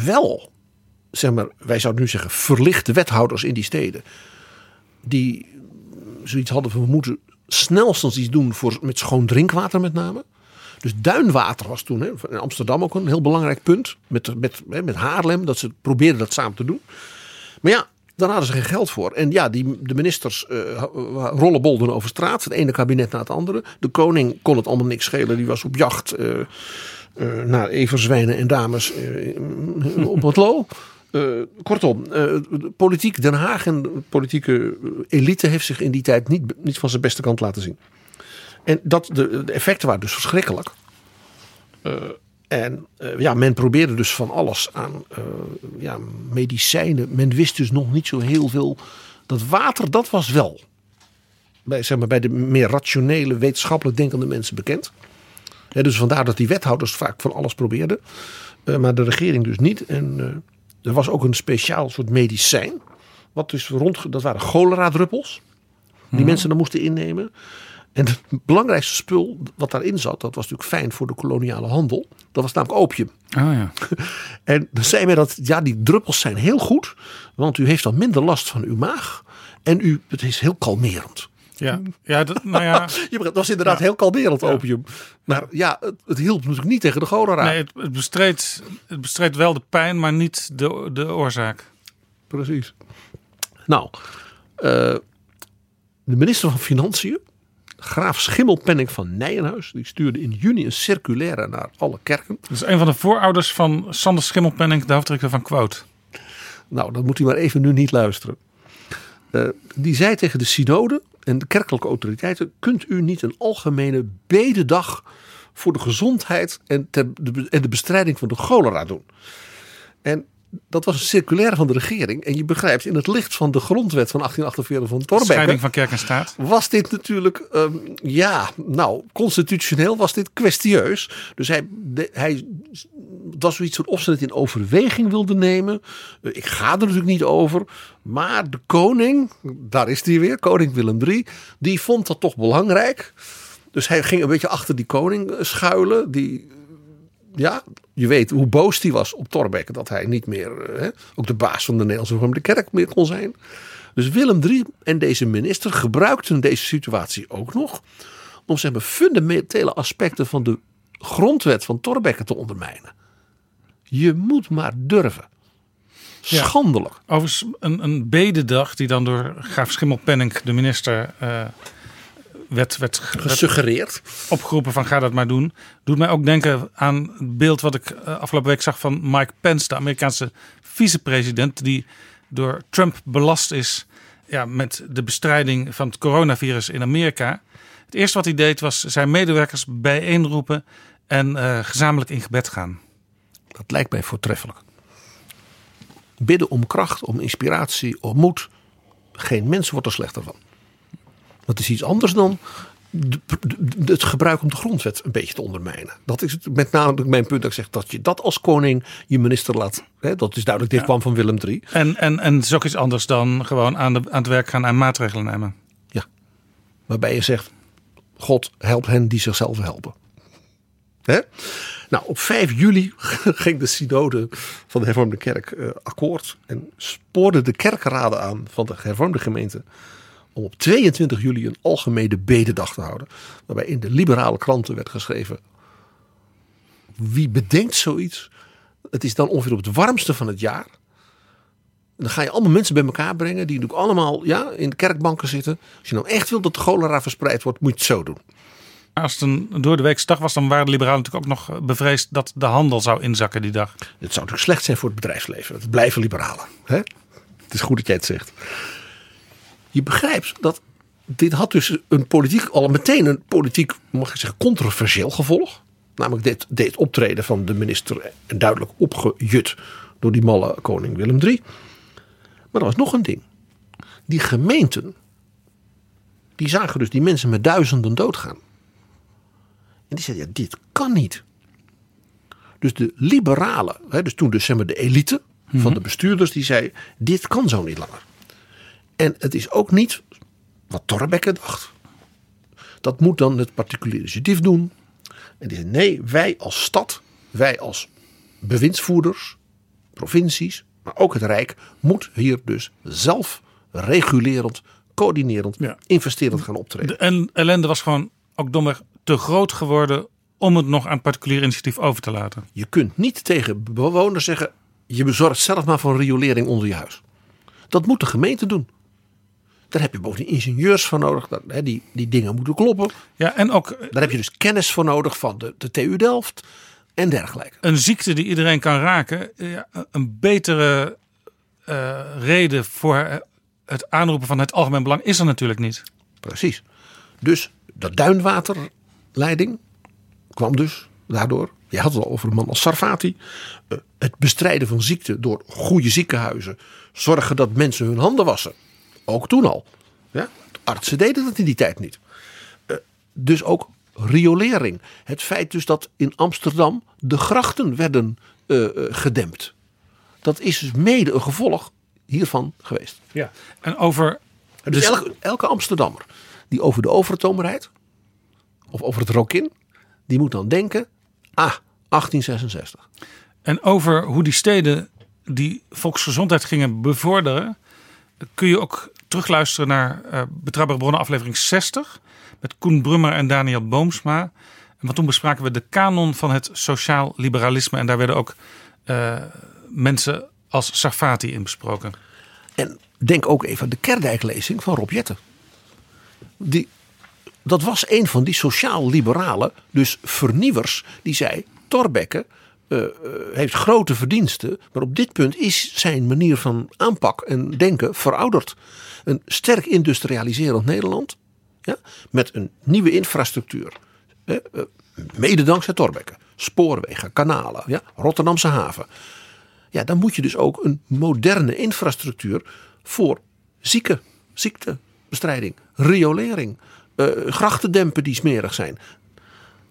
wel, zeg maar, wij zouden nu zeggen, verlichte wethouders in die steden. Die zoiets hadden van we moeten snelstens iets doen voor, met schoon drinkwater met name. Dus duinwater was toen hè, in Amsterdam ook een heel belangrijk punt. Met, met, met Haarlem, dat ze probeerden dat samen te doen. Maar ja, daar hadden ze geen geld voor. En ja, die, de ministers eh rollenbolden over straat. Het ene kabinet na het andere. De koning kon het allemaal niks schelen. Die was op jacht eh, eh, naar everzwijnen en dames op het lo. Eh, kortom, politiek Den Haag en de politieke elite heeft zich in die tijd niet, niet van zijn beste kant laten zien. En dat, de, effecten waren dus verschrikkelijk. En eh, ja, men probeerde dus van alles aan eh, ja, medicijnen. Men wist dus nog niet zo heel veel. Dat water, dat was wel bij, zeg maar, bij de meer rationele, wetenschappelijk denkende mensen bekend. Dus vandaar dat die wethouders vaak van alles probeerden. Eh, maar de regering dus niet. En er was ook een speciaal soort medicijn. Wat dus rond, dat waren cholera-druppels. Die mensen dan moesten innemen. En het belangrijkste spul wat daarin zat, dat was natuurlijk fijn voor de koloniale handel. Dat was namelijk opium. Ah ja. En dan zei men dat, ja, die druppels zijn heel goed. Want u heeft dan minder last van uw maag. En u, het is heel kalmerend. Ja, ja, dat, nou ja. Dat was inderdaad heel kalmerend opium. Maar ja, het, het hielp natuurlijk niet tegen de cholera. Nee, het, het, bestreed, het bestreed wel de pijn, maar niet de, de oorzaak. Precies. Nou, eh, de minister van Financiën, graaf Schimmelpenning van Nijenhuis, die stuurde in juni een circulaire naar alle kerken. Dat is een van de voorouders van Sander Schimmelpenning, de hoofdredacteur van Quote. Nou, dan moet u maar even nu niet luisteren. Eh, die zei tegen de synode en de kerkelijke autoriteiten: kunt u niet een algemene bededag voor de gezondheid en, ter, de, en de bestrijding van de cholera doen? En dat was een circulaire van de regering. En je begrijpt, in het licht van de grondwet van 1848 van Thorbecke... Scheiding van kerk en staat. Was dit natuurlijk, um, ja, nou, constitutioneel was dit kwestieus. Dus hij, de, hij was zoiets van of ze het in overweging wilde nemen. Uh, ik ga er natuurlijk niet over. Maar de koning, daar is hij weer, koning Willem III, die vond dat toch belangrijk. Dus hij ging een beetje achter die koning schuilen. Die ja, je weet hoe boos hij was op Thorbecke. Dat hij niet meer hè, ook de baas van de Nederlandse de Kerk meer kon zijn. Dus Willem III en deze minister gebruikten deze situatie ook nog. Om zeg maar fundamentele aspecten van de grondwet van Thorbecke te ondermijnen. Je moet maar durven. Schandelijk. Ja, overigens een, een bededag die dan door Graaf Schimmelpenninck, de minister, uh, werd, werd gesuggereerd. opgeroepen van ga dat maar doen. Doet mij ook denken aan het beeld wat ik uh, afgelopen week zag van Mike Pence, de Amerikaanse vicepresident, die door Trump belast is ja, met de bestrijding van het coronavirus in Amerika. Het eerste wat hij deed was zijn medewerkers bijeenroepen en uh, gezamenlijk in gebed gaan. Dat lijkt mij voortreffelijk. Bidden om kracht, om inspiratie, om moed. Geen mens wordt er slechter van. Dat is iets anders dan het gebruik om de grondwet een beetje te ondermijnen. Dat is met name mijn punt dat ik zeg dat je dat als koning je minister laat. Hè, dat is duidelijk, dit kwam van Willem III. En, en, en het is ook iets anders dan gewoon aan, de, aan het werk gaan en maatregelen nemen. Ja, waarbij je zegt, God helpt hen die zichzelf helpen. Hè? Nou, op 5 juli ging de synode van de hervormde kerk uh, akkoord. En spoorde de kerkraden aan van de hervormde gemeente om op 22 juli een algemene bededag te houden. Waarbij in de liberale kranten werd geschreven: wie bedenkt zoiets? Het is dan ongeveer op het warmste van het jaar. En dan ga je allemaal mensen bij elkaar brengen die natuurlijk allemaal ja, in de kerkbanken zitten. Als je nou echt wil dat de cholera verspreid wordt, moet je het zo doen. Als het een door de weekse dag was, dan waren de liberalen natuurlijk ook nog bevreesd dat de handel zou inzakken die dag. Het zou natuurlijk slecht zijn voor het bedrijfsleven. Het blijven liberalen. Hè? Het is goed dat jij het zegt. Je begrijpt dat dit had dus een politiek, al meteen een politiek, mag ik zeggen, controversieel gevolg. Namelijk dit, dit optreden van de minister duidelijk opgejut door die malle koning Willem III. Maar er was nog een ding. Die gemeenten, die zagen dus die mensen met duizenden doodgaan. En die zeiden, ja, dit kan niet. Dus de liberalen, dus toen dus zeg maar de elite van mhm. de bestuurders, die zei, dit kan zo niet langer. En het is ook niet wat Torbekke dacht. Dat moet dan het particuliere initiatief doen. En die zei, nee, wij als stad, wij als bewindsvoerders, provincies, maar ook het Rijk, moet hier dus zelf regulerend, coördinerend, investerend gaan optreden. En ellende was gewoon ook domweg te groot geworden om het nog aan particulier initiatief over te laten. Je kunt niet tegen bewoners zeggen: je bezorgt zelf maar van riolering onder je huis. Dat moet de gemeente doen. Daar heb je bovendien ingenieurs voor nodig. die, die dingen moeten kloppen. Ja, en ook, Daar heb je dus kennis voor nodig van de, de TU Delft en dergelijke. Een ziekte die iedereen kan raken. Ja, een betere uh, reden voor het aanroepen van het algemeen belang is er natuurlijk niet. Precies. Dus dat duinwaterleiding kwam dus daardoor. Je had het al over een man als Sarfati. Uh, het bestrijden van ziekte door goede ziekenhuizen. Zorgen dat mensen hun handen wassen. Ook toen al. Ja? Artsen deden dat in die tijd niet. Uh, dus ook riolering. Het feit dus dat in Amsterdam de grachten werden uh, gedempt. Dat is dus mede een gevolg hiervan geweest. Ja, en over. Dus, dus elke, elke Amsterdammer die over de Overtoom rijdt, of over het Rokin, die moet dan denken: ah, 1866. En over hoe die steden die volksgezondheid gingen bevorderen, kun je ook terugluisteren naar uh, Betrouwbare Bronnen aflevering 60 met Koen Brummer en Daniel Boomsma. Want toen bespraken we de kanon van het sociaal liberalisme en daar werden ook uh, mensen als Sarfati in besproken. En denk ook even aan de Kerdijklezing van Rob Jetten. Die, dat was een van die sociaal-liberalen, dus vernieuwers, die zei: Torbekke uh, heeft grote verdiensten, maar op dit punt is zijn manier van aanpak en denken verouderd. Een sterk industrialiserend Nederland, ja, met een nieuwe infrastructuur, uh, mede dankzij Torbekke, spoorwegen, kanalen, ja, Rotterdamse haven. Ja, dan moet je dus ook een moderne infrastructuur voor zieken, ziektebestrijding, riolering, grachtendempen die smerig zijn.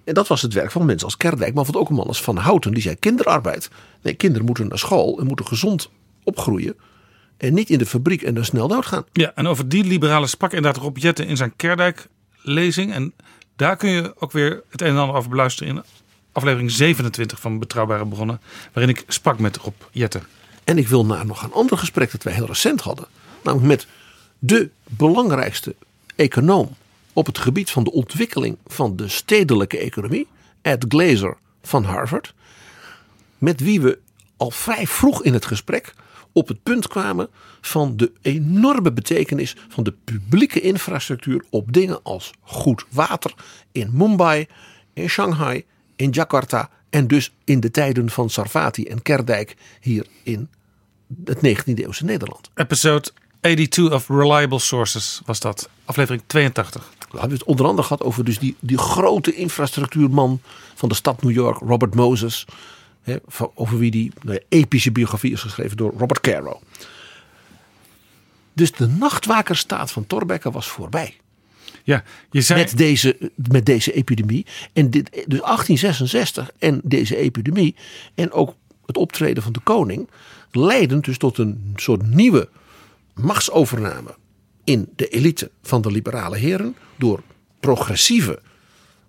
En dat was het werk van mensen als Kerdijk, maar ook een man als Van Houten. Die zei kinderarbeid. Nee, kinderen moeten naar school en moeten gezond opgroeien. En niet in de fabriek en dan snel doodgaan. Ja, en over die liberale sprak inderdaad Rob Jetten in zijn Kerdijk lezing. En daar kun je ook weer het een en ander over beluisteren in aflevering 27 van Betrouwbare Bronnen, waarin ik sprak met Rob Jetten. En ik wil naar nog een ander gesprek dat wij heel recent hadden. Namelijk met de belangrijkste econoom op het gebied van de ontwikkeling van de stedelijke economie. Ed Glazer van Harvard. Met wie we al vrij vroeg in het gesprek op het punt kwamen van de enorme betekenis van de publieke infrastructuur op dingen als goed water in Mumbai, in Shanghai, in Jakarta en dus in de tijden van Sarvati en Kerdijk hier in het 19e eeuwse Nederland. Episode 82 of Reliable Sources was dat, aflevering 82. We hebben het onder andere gehad over dus die, die grote infrastructuurman van de stad New York, Robert Moses. Hè, over wie die nou ja, epische biografie is geschreven door Robert Caro. Dus de nachtwakerstaat van Thorbecke was voorbij. Ja, je zei... met, deze, met deze epidemie. En dit, dus 1866 en deze epidemie. En ook het optreden van de koning. leiden dus tot een soort nieuwe machtsovername. In de elite van de liberale heren. door progressieve,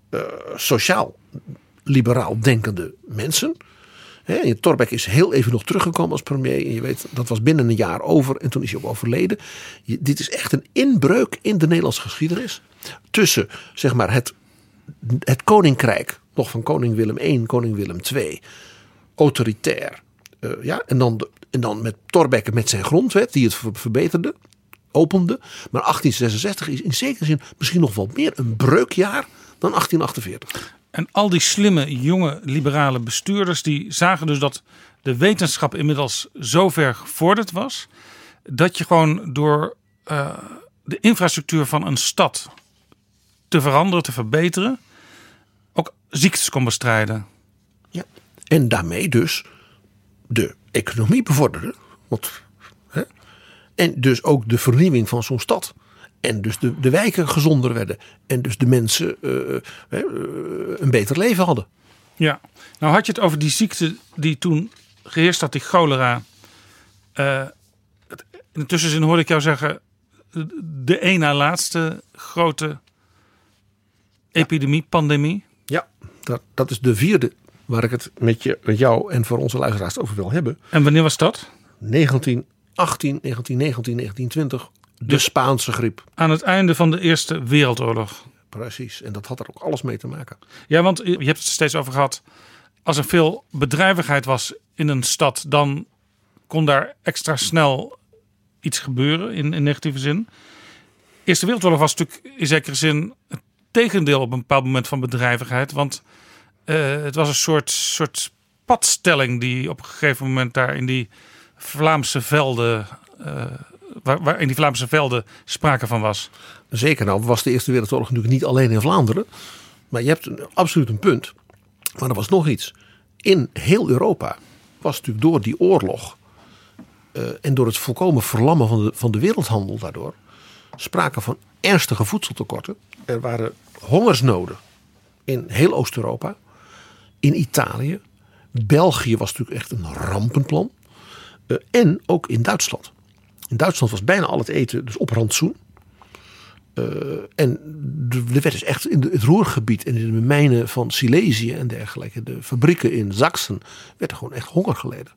uh, sociaal-liberaal denkende mensen. He, Torbeck is heel even nog teruggekomen als premier. En je weet, dat was binnen een jaar over. En toen is hij ook overleden. dit is echt een inbreuk in de Nederlandse geschiedenis. Tussen zeg maar, het, het koninkrijk. Nog van koning Willem I, koning Willem II. Autoritair. Uh, ja, en, dan en dan met Thorbecke met zijn grondwet. Die het verbeterde. Opende. Maar 1866 is in zekere zin misschien nog wel meer een breukjaar dan 1848. En al die slimme jonge liberale bestuurders die zagen dus dat de wetenschap inmiddels zo ver gevorderd was dat je gewoon door uh, de infrastructuur van een stad te veranderen, te verbeteren, ook ziektes kon bestrijden. Ja, en daarmee dus de economie bevorderen. Want, en dus ook de vernieuwing van zo'n stad. En dus de, de wijken gezonder werden. En dus de mensen uh, uh, een beter leven hadden. Ja, nou had je het over die ziekte die toen geheerst had, die cholera. Uh, in de tussenzin hoorde ik jou zeggen, de één na laatste grote epidemie, pandemie. Ja, dat, dat is de vierde waar ik het met, je, met jou en voor onze luisteraars over wil hebben. En wanneer was dat? 1918, 1919, 1920 de Spaanse griep. Aan het einde van de Eerste Wereldoorlog. Precies, en dat had er ook alles mee te maken. Ja, want je hebt het steeds over gehad. Als er veel bedrijvigheid was in een stad, dan kon daar extra snel iets gebeuren in, in negatieve zin. Eerste Wereldoorlog was natuurlijk in zekere zin het tegendeel op een bepaald moment van bedrijvigheid. Want uh, het was een soort, soort padstelling die op een gegeven moment daar in die Vlaamse velden uh, waar, in die Vlaamse velden sprake van was. Zeker, nou was de Eerste Wereldoorlog natuurlijk niet alleen in Vlaanderen. Maar je hebt absoluut een punt. Maar er was nog iets. In heel Europa was natuurlijk door die oorlog uh, en door het volkomen verlammen van de, van de wereldhandel daardoor sprake van ernstige voedseltekorten. Er waren hongersnoden in heel Oost-Europa, in Italië. België was natuurlijk echt een rampenplan. Uh, en ook in Duitsland. In Duitsland was bijna al het eten dus op rantsoen. Uh, en er werd dus echt in het roergebied en in de mijnen van Silesië en dergelijke, de fabrieken in Sachsen, werd er gewoon echt honger geleden.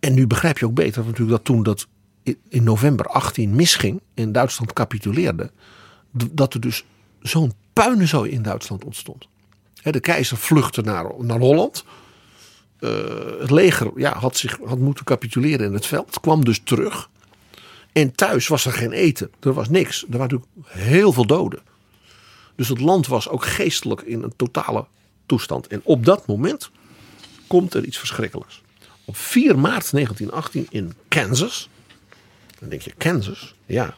En nu begrijp je ook beter natuurlijk dat toen dat in november 18 misging en Duitsland capituleerde, dat er dus zo'n puinenzooi in Duitsland ontstond. De keizer vluchtte naar, naar Holland. Uh, het leger ja, had, zich, had moeten capituleren in het veld. Kwam dus terug. En thuis was er geen eten. Er was niks. Er waren natuurlijk heel veel doden. Dus het land was ook geestelijk in een totale toestand. En op dat moment komt er iets verschrikkelijks. Op 4 maart 1918 in Kansas. Dan denk je, Kansas? Ja.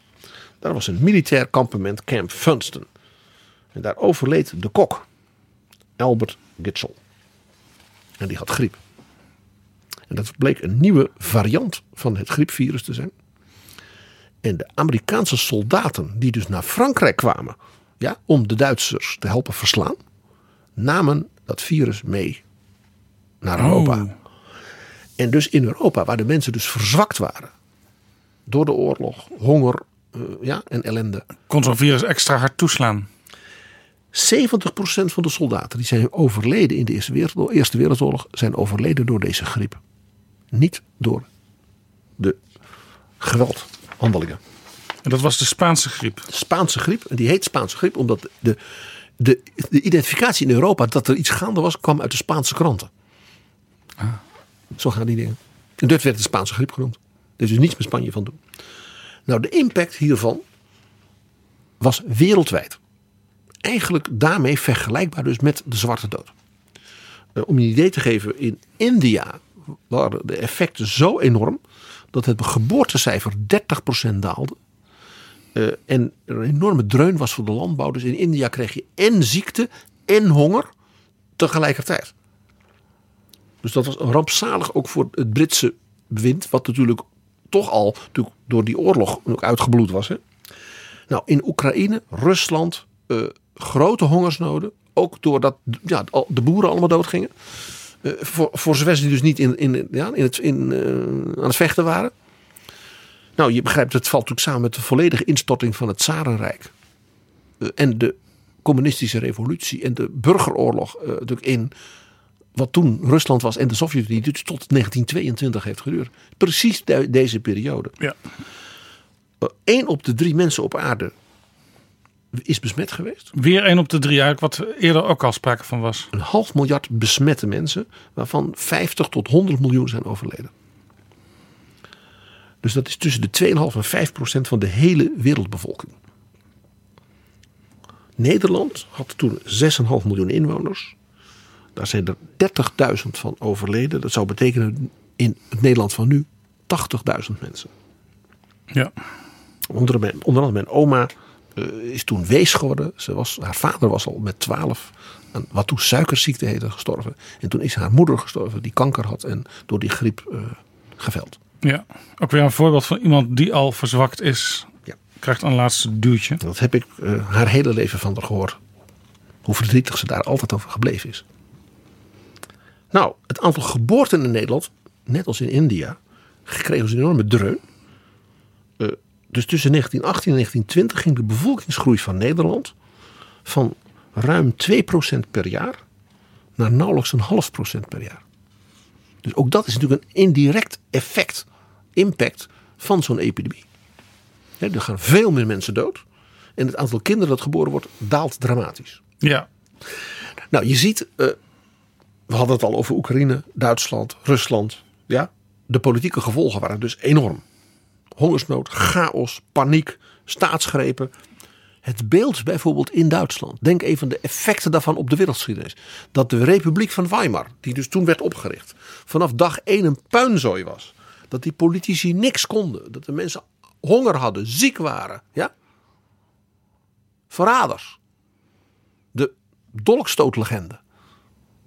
Daar was een militair kampement Camp Funston. En daar overleed de kok. Albert Gitzel. En die had griep. En dat bleek een nieuwe variant van het griepvirus te zijn. En de Amerikaanse soldaten die dus naar Frankrijk kwamen ja, om de Duitsers te helpen verslaan, namen dat virus mee naar Europa. Oh. En dus in Europa, waar de mensen dus verzwakt waren door de oorlog, honger uh, ja, en ellende. Kon zo'n virus extra hard toeslaan? Van de soldaten die zijn overleden in de Eerste Wereldoorlog, Eerste Wereldoorlog zijn overleden door deze griep. Niet door de geweldhandelingen. En dat was de Spaanse griep? De Spaanse griep. En die heet Spaanse griep omdat de, de, de identificatie in Europa dat er iets gaande was, kwam uit de Spaanse kranten. Ah. Zo gaan die dingen. En dat werd de Spaanse griep genoemd. Er is dus niets met Spanje van doen. Nou, de impact hiervan was wereldwijd. Eigenlijk daarmee vergelijkbaar dus met de zwarte dood. Uh, om je een idee te geven, in India waren de effecten zo enorm dat het geboortecijfer 30% daalde. Uh, en er een enorme dreun was voor de landbouw. Dus in India kreeg je en ziekte en honger tegelijkertijd. Dus dat was rampzalig ook voor het Britse bewind, wat natuurlijk toch al natuurlijk door die oorlog ook uitgebloed was. Hè? Nou, in Oekraïne, Rusland, uh, grote hongersnoden. Ook doordat ja, de boeren allemaal doodgingen. Uh, voor, voor zover ze die dus niet in, in, ja, in het, in, uh, aan het vechten waren. Nou, je begrijpt, het valt natuurlijk samen met de volledige instorting van het Tsarenrijk. en de communistische revolutie en de burgeroorlog natuurlijk in wat toen Rusland was en de Sovjet-Unie, dus tot 1922 heeft geduurd. Precies deze periode. Ja. Eén op de drie mensen op aarde is besmet geweest. Weer één op de drie, eigenlijk wat eerder ook al sprake van was. Een half miljard besmette mensen, waarvan 50 tot 100 miljoen zijn overleden. Dus dat is tussen de 2,5 en 5 procent van de hele wereldbevolking. Nederland had toen 6,5 miljoen inwoners. Daar zijn er 30.000 van overleden. Dat zou betekenen in het Nederland van nu 80.000 mensen. Ja. Onder, mijn, onder andere mijn oma is toen wees geworden. Ze was, haar vader was al met 12 aan wat toen suikerziekte heette gestorven. En toen is haar moeder gestorven die kanker had en door die griep uh, geveld. Ja, ook weer een voorbeeld van iemand die al verzwakt is. Ja. Krijgt een laatste duwtje. Dat heb ik uh, haar hele leven van haar gehoord. Hoe verdrietig ze daar altijd over gebleven is. Nou, het aantal geboorten in Nederland, net als in India, kreeg een enorme dreun. Dus tussen 1918 en 1920 ging de bevolkingsgroei van Nederland van ruim 2% per jaar naar nauwelijks een half procent per jaar. Dus ook dat is natuurlijk een indirect effect, impact van zo'n epidemie. er gaan veel meer mensen dood. En het aantal kinderen dat geboren wordt daalt dramatisch. Ja. Nou, je ziet, uh, we hadden het al over Oekraïne, Duitsland, Rusland. Ja, de politieke gevolgen waren dus enorm. Hongersnood, chaos, paniek, staatsgrepen. Het beeld bijvoorbeeld in Duitsland. Denk even aan de effecten daarvan op de wereldgeschiedenis. Dat de Republiek van Weimar, die dus toen werd opgericht, vanaf dag één een puinzooi was. Dat die politici niks konden. Dat de mensen honger hadden, ziek waren. Ja? Verraders. De dolkstootlegende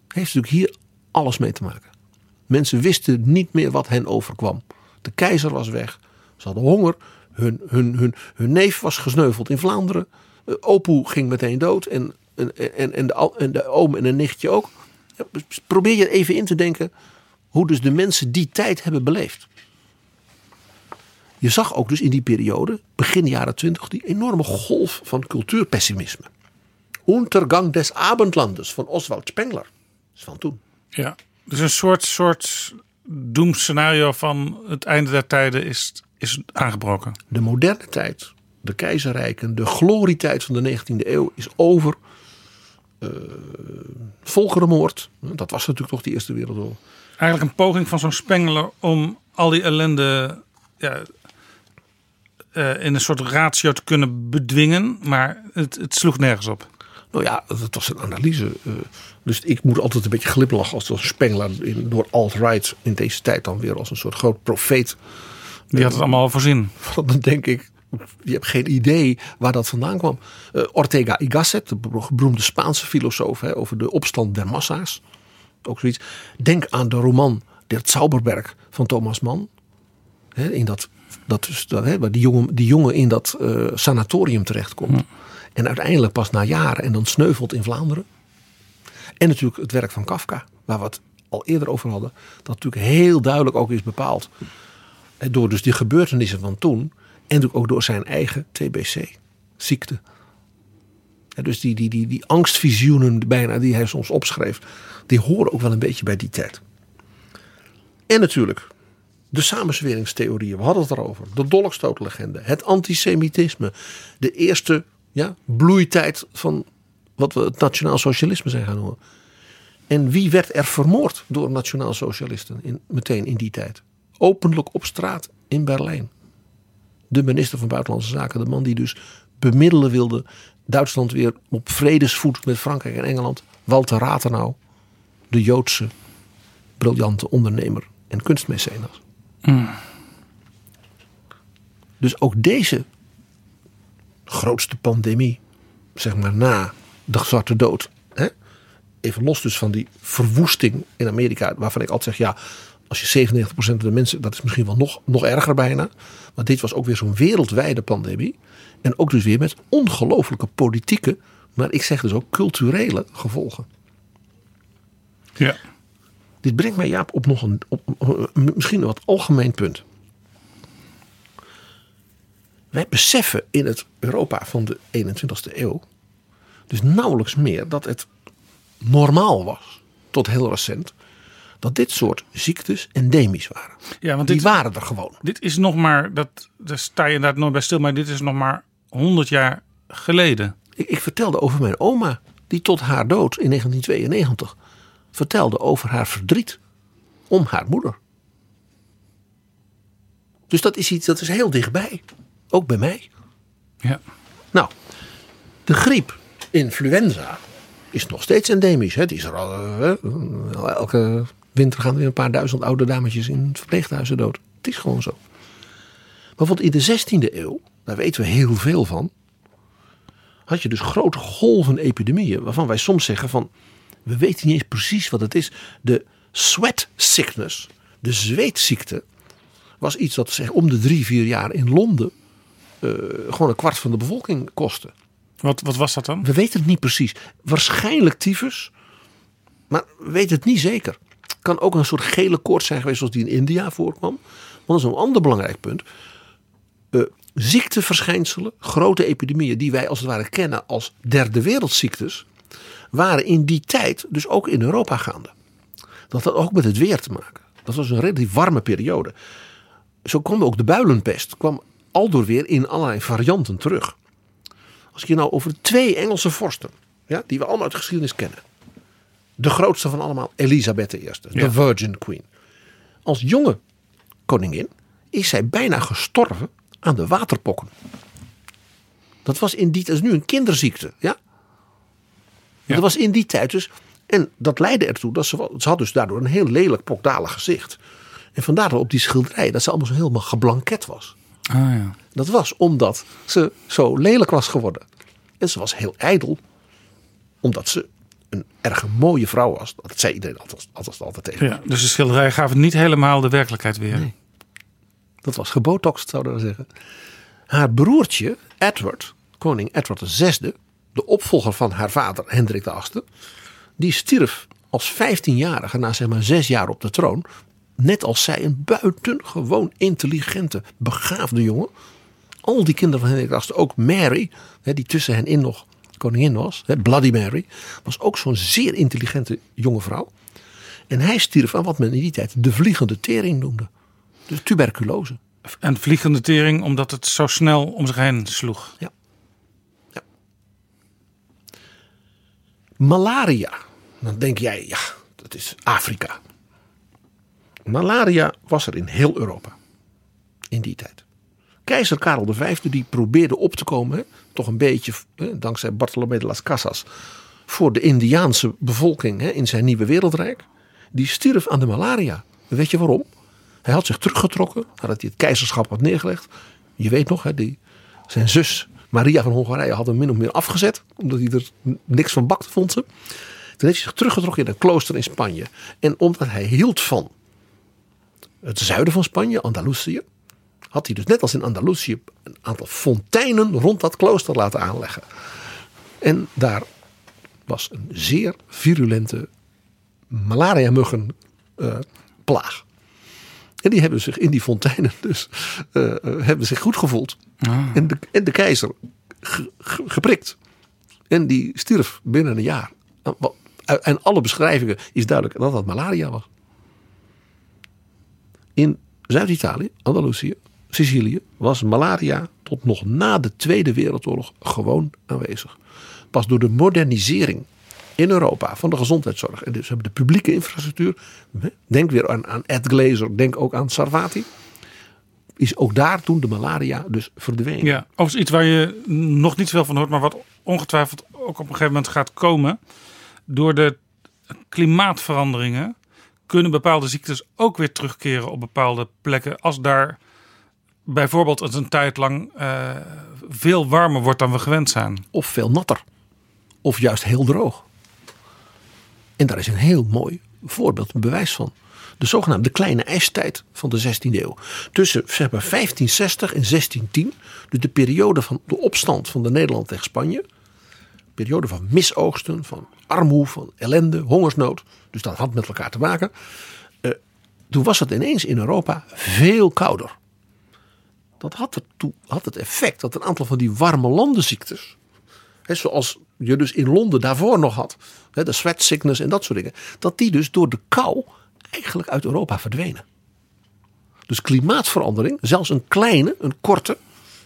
heeft natuurlijk hier alles mee te maken. Mensen wisten niet meer wat hen overkwam. De keizer was weg. Ze hadden honger. Hun, hun, hun, hun neef was gesneuveld in Vlaanderen. Uh, Opoe ging meteen dood. En, en, en, en, de, en de oom en een nichtje ook. Ja, probeer je even in te denken hoe dus de mensen die tijd hebben beleefd. Je zag ook dus in die periode, begin jaren twintig, die enorme golf van cultuurpessimisme. Untergang des Abendlandes van Oswald Spengler van toen. Ja, dus een soort, soort doemscenario van het einde der tijden is, is aangebroken. De moderne tijd, de keizerrijken, de glorietijd van de 19e eeuw is over. Uh, volkerenmoord, dat was natuurlijk toch de Eerste Wereldoorlog. Eigenlijk een poging van zo'n Spengler om al die ellende ja, uh, in een soort ratio te kunnen bedwingen. Maar het, het sloeg nergens op. Nou ja, dat was een analyse. Uh, dus ik moet altijd een beetje glimlachen als een Spengler door alt-right in deze tijd dan weer als een soort groot profeet. Die had het allemaal al voorzien. Dan denk ik, je hebt geen idee waar dat vandaan kwam. Uh, Ortega y Gasset, de beroemde Spaanse filosoof hè, over de opstand der massa's. Ook zoiets. Denk aan de roman Der Zauberberg van Thomas Mann. Hè, in dat, dat, dat, hè, waar die jongen, die jongen in dat uh, sanatorium terechtkomt. Hm. En uiteindelijk pas na jaren en dan sneuvelt in Vlaanderen. En natuurlijk het werk van Kafka, waar we het al eerder over hadden. Dat natuurlijk heel duidelijk ook is bepaald. Door dus die gebeurtenissen van toen. En ook door zijn eigen TBC-ziekte. dus die, die, die, die angstvisioenen bijna die hij soms opschreef, die horen ook wel een beetje bij die tijd. En natuurlijk de samenzweringstheorieën, we hadden het erover. De dolkstootlegende, het antisemitisme. De eerste ja, bloeitijd van wat we het nationaal socialisme zijn gaan noemen. En wie werd er vermoord door nationaal socialisten in, meteen in die tijd? Openlijk op straat in Berlijn. De minister van Buitenlandse Zaken, de man die dus bemiddelen wilde. Duitsland weer op vredesvoet met Frankrijk en Engeland. Walter Rathenau, de Joodse briljante ondernemer en kunstmecenas. Mm. Dus ook deze grootste pandemie, zeg maar na de Zwarte Dood. Hè? Even los dus van die verwoesting in Amerika, waarvan ik altijd zeg, ja, als je 97% van de mensen, dat is misschien wel nog, nog erger bijna. Maar dit was ook weer zo'n wereldwijde pandemie. En ook dus weer met ongelooflijke politieke, maar ik zeg dus ook culturele gevolgen. Ja. Dit brengt mij Jaap op nog een, op, misschien een wat algemeen punt. Wij beseffen in het Europa van de 21ste eeuw dus nauwelijks meer dat het normaal was, tot heel recent, dat dit soort ziektes endemisch waren. Ja, want Die waren er gewoon. Dit is nog maar, dat, daar sta je inderdaad nooit bij stil, maar dit is nog maar 100 jaar geleden. Ik, ik vertelde over mijn oma, die tot haar dood in 1992 vertelde over haar verdriet om haar moeder. Dus dat is iets dat is heel dichtbij. Ook bij mij. Ja. Nou, de griep, influenza, is nog steeds endemisch. Hè? is er al, uh, elke winter gaan er weer een paar duizend oude dametjes in verpleeghuizen dood. Het is gewoon zo. Maar want in de 16e eeuw, daar weten we heel veel van, had je dus grote golven epidemieën. Waarvan wij soms zeggen van, we weten niet eens precies wat het is. De sweat sickness, de zweetziekte, was iets dat zeg, om de drie, vier jaar in Londen uh, gewoon een kwart van de bevolking kostte. Wat, wat was dat dan? We weten het niet precies. Waarschijnlijk tyfus, maar we weten het niet zeker. Kan ook een soort gele koorts zijn geweest zoals die in India voorkwam. Want dat is een ander belangrijk punt. Uh, ziekteverschijnselen, grote epidemieën die wij als het ware kennen als derde wereldziektes, waren in die tijd dus ook in Europa gaande. Dat had ook met het weer te maken. Dat was een relatief warme periode. Zo kwam ook de builenpest, kwam aldoor weer in allerlei varianten terug. Als ik je nou over twee Engelse vorsten, ja, die we allemaal uit de geschiedenis kennen. De grootste van allemaal, Elisabeth I, de Virgin Queen. Als jonge koningin is zij bijna gestorven aan de waterpokken. Dat was in die tijd, nu een kinderziekte. Ja? Dat was in die tijd dus. En dat leidde ertoe dat ze, ze had dus daardoor een heel lelijk pokdalig gezicht. En vandaar dat op die schilderij dat ze allemaal zo helemaal geblanket was. Ah, ja. Dat was omdat ze zo lelijk was geworden. En ze was heel ijdel. Omdat ze een erg mooie vrouw was. Dat zei iedereen altijd, altijd, altijd tegen. Ja, dus de schilderij gaf niet helemaal de werkelijkheid weer. Nee. Dat was gebotoxed, zouden we zeggen. Haar broertje, Edward, koning Edward VI, de opvolger van haar vader Hendrik VIII, die stierf als 15-jarige na zeg maar zes jaar op de troon. Net als zij een buitengewoon intelligente, begaafde jongen. Al die kinderen van Hendrik VIII, ook Mary, die tussen hen in nog koningin was, Bloody Mary, was ook zo'n zeer intelligente jonge vrouw. En hij stierf aan wat men in die tijd de vliegende tering noemde. Dus tuberculose. En vliegende tering omdat het zo snel om zich heen sloeg. Ja. Malaria. Dan denk jij, ja, dat is Afrika. Malaria was er in heel Europa. In die tijd. Keizer Karel V die probeerde op te komen, toch een beetje, dankzij Bartolomé de las Casas, voor de Indiaanse bevolking in zijn nieuwe wereldrijk. Die stierf aan de malaria. Weet je waarom? Hij had zich teruggetrokken nadat hij het keizerschap had neergelegd. Je weet nog, die, zijn zus Maria van Hongarije had hem min of meer afgezet. Omdat hij er niks van bakte, vond ze. Toen heeft hij zich teruggetrokken in een klooster in Spanje. En omdat hij hield van het zuiden van Spanje, Andalusië. Had hij dus net als in Andalusië een aantal fonteinen rond dat klooster laten aanleggen. En daar was een zeer virulente malaria muggen uh, plaag. En die hebben zich in die fonteinen dus uh, hebben zich goed gevoeld. Ah. En, de, en de keizer geprikt. En die stierf binnen een jaar. En alle beschrijvingen is duidelijk dat dat malaria was. In Zuid-Italië, Andalusië, Sicilië was malaria tot nog na de Tweede Wereldoorlog gewoon aanwezig. Pas door de modernisering in Europa van de gezondheidszorg. En dus hebben de publieke infrastructuur. Denk weer aan, aan Ed Glazer, denk ook aan Sarvati. Is ook daar toen de malaria dus verdwenen. Ja, overigens iets waar je nog niet veel van hoort, maar wat ongetwijfeld ook op een gegeven moment gaat komen. Door de klimaatveranderingen kunnen bepaalde ziektes ook weer terugkeren op bepaalde plekken. Als daar bijvoorbeeld het een tijd lang uh, veel warmer wordt dan we gewend zijn. Of veel natter. Of juist heel droog. En daar is een heel mooi voorbeeld, een bewijs van. De zogenaamde kleine ijstijd van de 16e eeuw. Tussen zeg maar, 1560 en 1610, dus de periode van de opstand van de Nederland tegen Spanje. Periode van misoogsten, van armoede, van ellende, hongersnood. Dus dat had met elkaar te maken. Uh, toen was het ineens in Europa veel kouder. Dat had, ertoe, had het effect dat een aantal van die warme landenziektes. Hè, zoals je dus in Londen daarvoor nog had. Hè, de sweat sickness en dat soort dingen. Dat die dus door de kou eigenlijk uit Europa verdwenen. Dus klimaatverandering, zelfs een kleine, een korte,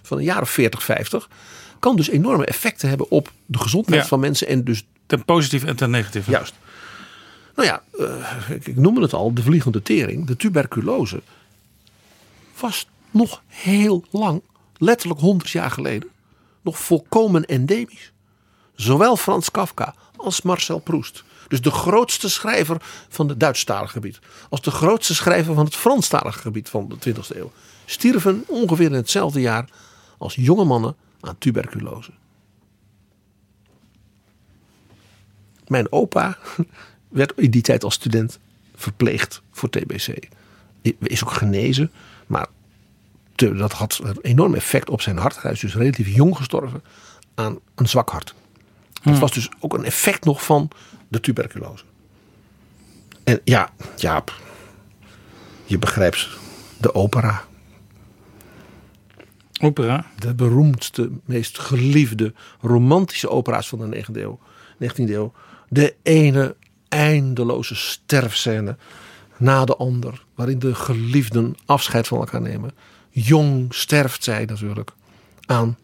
van een jaar of 40, 50, kan dus enorme effecten hebben op de gezondheid van mensen. En dus ten positieve en ten negatieve. Juist. Nou ja, uh, ik noemde het al, de vliegende tering, de tuberculose, was nog heel lang, letterlijk 100 jaar geleden, nog volkomen endemisch. Zowel Frans Kafka als Marcel Proust. Dus de grootste schrijver van het Duitsstalige gebied. Als de grootste schrijver van het Franstalige gebied van de 20e eeuw. Stierven ongeveer in hetzelfde jaar als jonge mannen aan tuberculose. Mijn opa werd in die tijd als student verpleegd voor TBC. Is ook genezen, maar dat had een enorm effect op zijn hart. Hij is dus relatief jong gestorven aan een zwak hart. Dat hmm. was dus ook een effect nog van de tuberculose. En ja, Jaap, je begrijpt de opera. Opera? De beroemdste, meest geliefde, romantische opera's van de 19e eeuw. 19e eeuw. De ene eindeloze sterfscène na de ander. Waarin de geliefden afscheid van elkaar nemen. Jong sterft zij natuurlijk aan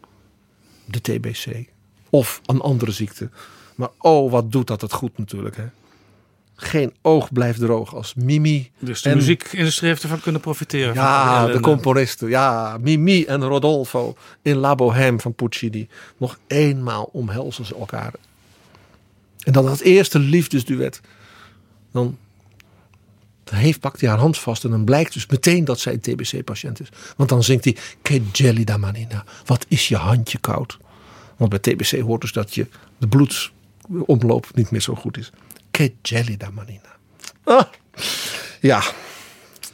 de TBC. Of een andere ziekte. Maar oh, wat doet dat het goed natuurlijk. Hè? Geen oog blijft droog als Mimi. Dus de muziekindustrie heeft ervan kunnen profiteren. Ja, de, componisten. Ja, Mimi en Rodolfo in La Bohème van Puccini. Nog eenmaal omhelzen ze elkaar. En dan dat eerste liefdesduet. Dan heeft, pakt hij haar hand vast en dan blijkt dus meteen dat zij een TBC-patiënt is. Want dan zingt hij, che gelida manina, wat is je handje koud. Want bij TBC hoort dus dat je de bloedsomloop niet meer zo goed is. Che gelida manina. Ah, ja,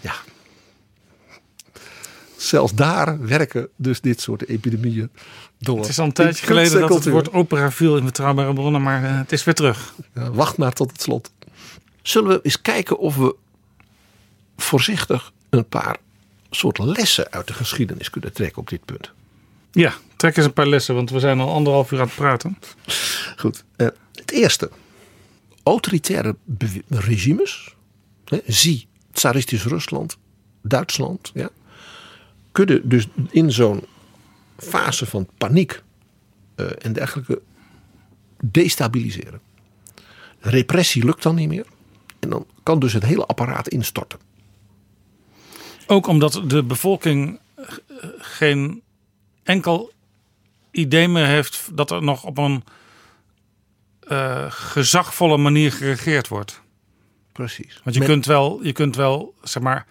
ja. Zelfs daar werken dus dit soort epidemieën door. Het is al een tijdje geleden dat het woord opera viel in betrouwbare bronnen, maar uh, het is weer terug. Ja, wacht maar tot het slot. Zullen we eens kijken of we voorzichtig een paar soort lessen uit de geschiedenis kunnen trekken op dit punt. Ja, trek eens een paar lessen, want we zijn al anderhalf uur aan het praten. Goed. Uh, het eerste. Autoritaire regimes, hè, zie tsaristisch Rusland, Duitsland, ja, kunnen dus in zo'n fase van paniek uh, en dergelijke destabiliseren. Repressie lukt dan niet meer. En dan kan dus het hele apparaat instorten. Ook omdat de bevolking geen enkel idee meer heeft dat er nog op een uh, gezagvolle manier geregeerd wordt. Precies. Want je, kunt wel, je kunt wel, zeg maar,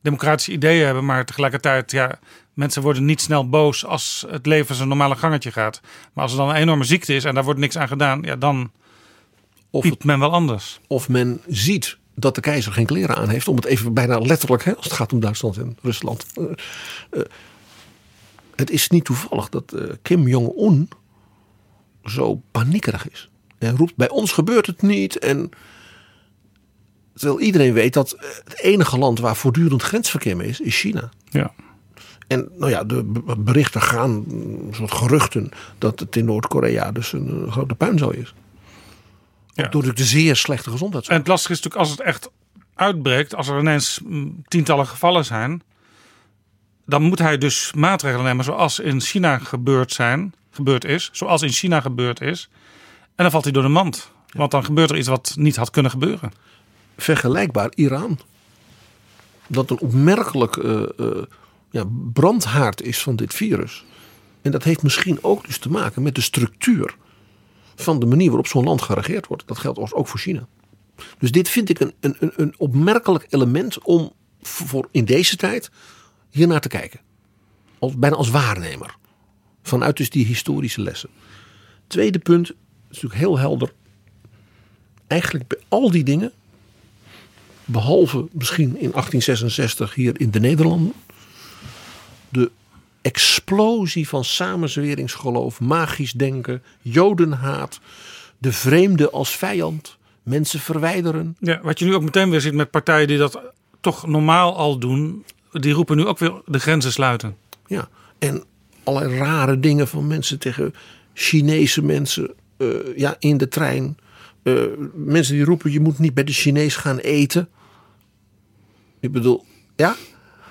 democratische ideeën hebben, maar tegelijkertijd, ja, mensen worden niet snel boos als het leven zijn normale gangetje gaat. Maar als er dan een enorme ziekte is en daar wordt niks aan gedaan, ja, dan of het, men wel anders. Of men ziet dat de keizer geen kleren aan heeft. Om het even bijna letterlijk, hè, als het gaat om Duitsland en Rusland. Uh, uh, het is niet toevallig dat uh, Kim Jong-un zo paniekerig is. Hij roept, bij ons gebeurt het niet. En terwijl iedereen weet dat het enige land waar voortdurend grensverkeer mee is, is China. Ja. En nou ja, de berichten gaan, een soort geruchten, dat het in Noord-Korea dus een, grote puinzooi is. Ja. Door de zeer slechte gezondheidszorg. En het lastige is natuurlijk als het echt uitbreekt, als er ineens mm, tientallen gevallen zijn, dan moet hij dus maatregelen nemen zoals in China gebeurd, zijn, gebeurd is, zoals in China gebeurd is. En dan valt hij door de mand. Want dan gebeurt er iets wat niet had kunnen gebeuren. Vergelijkbaar Iran. Dat een opmerkelijk uh, uh, ja, brandhaard is van dit virus. En dat heeft misschien ook dus te maken met de structuur van de manier waarop zo'n land geregeerd wordt. Dat geldt ook voor China. Dus dit vind ik een, een, een opmerkelijk element om voor in deze tijd hier naar te kijken. Als, bijna als waarnemer. Vanuit dus die historische lessen. Tweede punt, is natuurlijk heel helder. Eigenlijk bij al die dingen, behalve misschien in 1866 hier in de Nederlanden, de explosie van samenzweringsgeloof, magisch denken, jodenhaat, de vreemde als vijand, mensen verwijderen. Ja, wat je nu ook meteen weer ziet met partijen die dat toch normaal al doen, die roepen nu ook weer de grenzen sluiten. Ja, en allerlei rare dingen van mensen tegen Chinese mensen uh, ja, in de trein. Uh, mensen die roepen je moet niet bij de Chinees gaan eten. Ik bedoel, ja?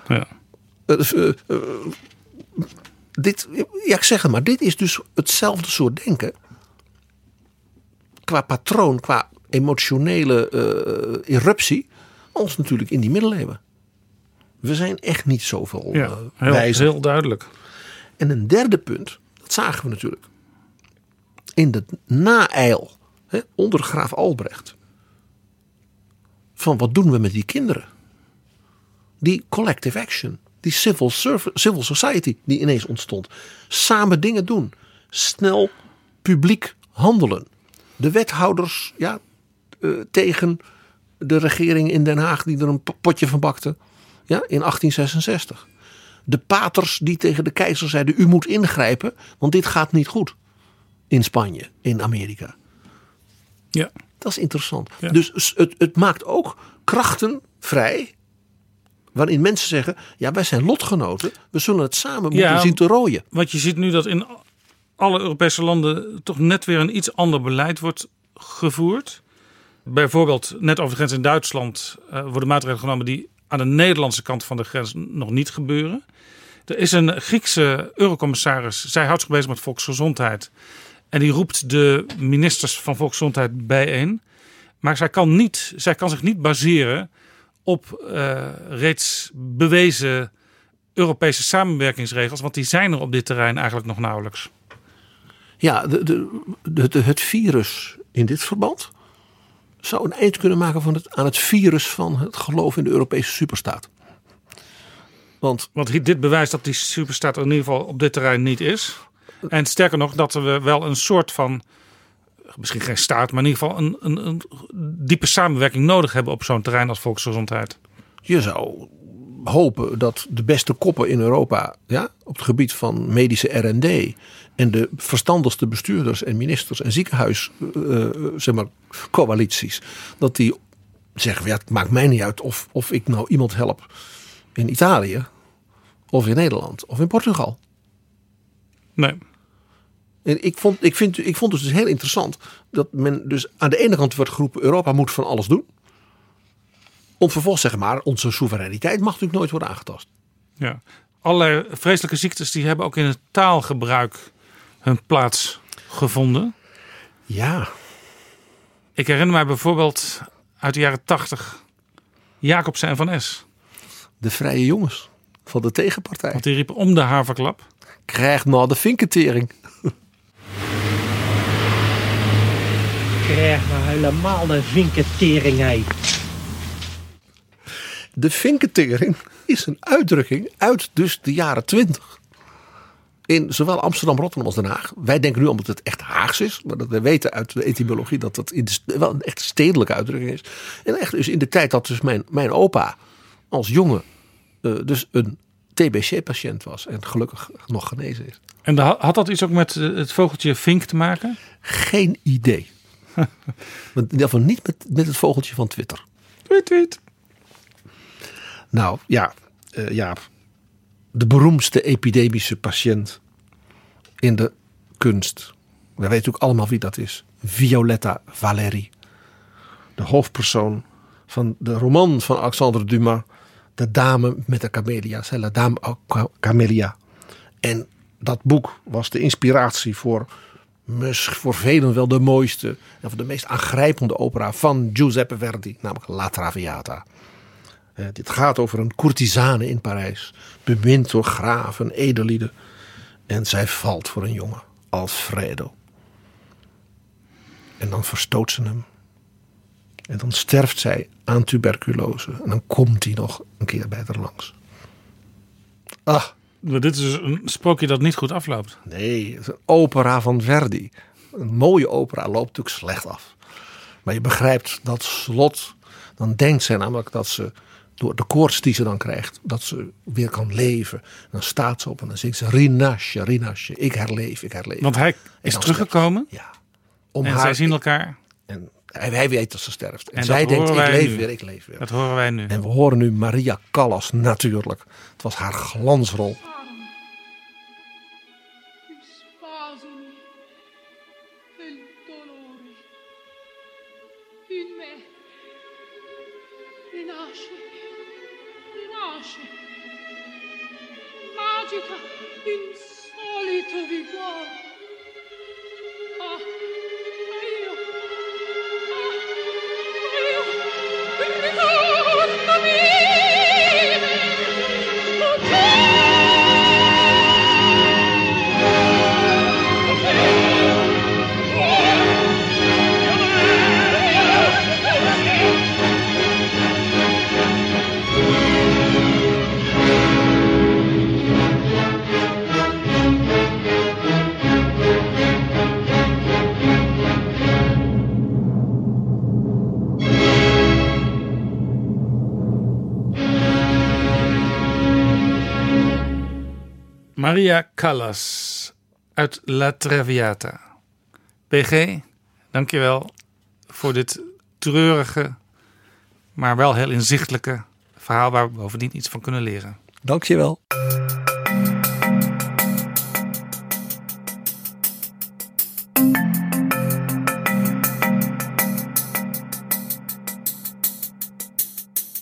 Ja. Uh, dit, ja, ik zeg het maar, dit is dus hetzelfde soort denken. Qua patroon, qua emotionele eruptie, als natuurlijk in die middeleeuwen. We zijn echt niet zoveel ja, heel, heel duidelijk. En een derde punt, dat zagen we natuurlijk. In de naeil onder graaf Albrecht. Van wat doen we met die kinderen? Die collective action, die civil, civil society die ineens ontstond. Samen dingen doen. Snel publiek handelen. De wethouders ja, uh, tegen de regering in Den Haag die er een potje van bakte ja, in 1866. De paters die tegen de keizer zeiden: U moet ingrijpen, want dit gaat niet goed. In Spanje, in Amerika. Ja. Dat is interessant. Dus het, het maakt ook krachten vrij. Waarin mensen zeggen: Ja, wij zijn lotgenoten. We zullen het samen moeten ja, zien te rooien. Want je ziet nu dat in alle Europese landen toch net weer een iets ander beleid wordt gevoerd. Bijvoorbeeld, net over de grens in Duitsland uh, worden maatregelen genomen die aan de Nederlandse kant van de grens nog niet gebeuren. Er is een Griekse eurocommissaris, zij houdt zich bezig met volksgezondheid. En die roept de ministers van volksgezondheid bijeen. Maar zij kan, niet, zij kan zich niet baseren op uh, reeds bewezen Europese samenwerkingsregels, want die zijn er op dit terrein eigenlijk nog nauwelijks. Ja, de, de, de, het virus in dit verband zou een eind kunnen maken van het, aan het virus van het geloof in de Europese superstaat. Want, Want dit bewijst dat die superstaat er in ieder geval op dit terrein niet is. En sterker nog, dat we wel een soort van, misschien geen staat, maar in ieder geval een, een, een diepe samenwerking nodig hebben op zo'n terrein als volksgezondheid. Je zou hopen dat de beste koppen in Europa ja, op het gebied van medische R&D en de verstandigste bestuurders en ministers en ziekenhuis uh, zeg maar, coalities, dat die zeggen: ja, het maakt mij niet uit of, of ik nou iemand help in Italië of in Nederland of in Portugal. Nee. En ik vond, ik, vind, ik vond het dus heel interessant dat men dus aan de ene kant wordt geroepen: Europa moet van alles doen. Om vervolgens zeg maar, onze soevereiniteit mag natuurlijk nooit worden aangetast. Ja, allerlei vreselijke ziektes die hebben ook in het taalgebruik hun plaats gevonden. Ja. Ik herinner mij bijvoorbeeld uit de jaren tachtig Jacobsen van S. De vrije jongens van de tegenpartij. Want die riepen om de haverklap. Krijg nou de vinketering. Krijg nou helemaal de vinketering, De vinketering is een uitdrukking uit dus de jaren twintig in zowel Amsterdam, Rotterdam als Den Haag. Wij denken nu omdat het echt Haags is. Maar dat we weten uit de etymologie dat dat wel een echt stedelijke uitdrukking is. En echt dus in de tijd dat dus mijn, mijn opa als jongen uh, dus een TBC-patiënt was. En gelukkig nog genezen is. En had dat iets ook met eh, het vogeltje vink te maken? Geen idee. in ieder geval niet met, met het vogeltje van Twitter. Tweet, tweet. Nou ja, uh, ja de beroemdste epidemische patiënt in de kunst. We weten ook allemaal wie dat is. Violetta Valéry. De hoofdpersoon van de roman van Alexandre Dumas. De dame met de camelia's. La dame camelia. En dat boek was de inspiratie voor, voor velen wel de mooiste en voor de meest aangrijpende opera van Giuseppe Verdi, namelijk La Traviata. Uh, dit gaat over een courtisane in Parijs, bemind door graven, edellieden. En zij valt voor een jongen, Alfredo. En dan verstoot ze hem. En dan sterft zij aan tuberculose. En dan komt hij nog een keer bij haar langs. Ah, maar dit is een sprookje dat niet goed afloopt. Nee, het is een opera van Verdi. Een mooie opera loopt natuurlijk slecht af. Maar je begrijpt dat slot. Dan denkt zij namelijk dat ze door de koorts die ze dan krijgt, dat ze weer kan leven. Dan staat ze op en dan zingt ze Rinasje, Rinasje, ik herleef, ik herleef. Want hij is teruggekomen. Ja. Om en haar, zij zien elkaar. En hij, weet dat ze sterft. En, en zij denkt, ik leef weer, ik leef weer. Dat horen wij nu. En we horen nu Maria Callas natuurlijk. Het was haar glansrol. Maria Callas uit La Traviata. PG, dankjewel voor dit treurige, maar wel heel inzichtelijke verhaal waar we bovendien iets van kunnen leren. Dankjewel.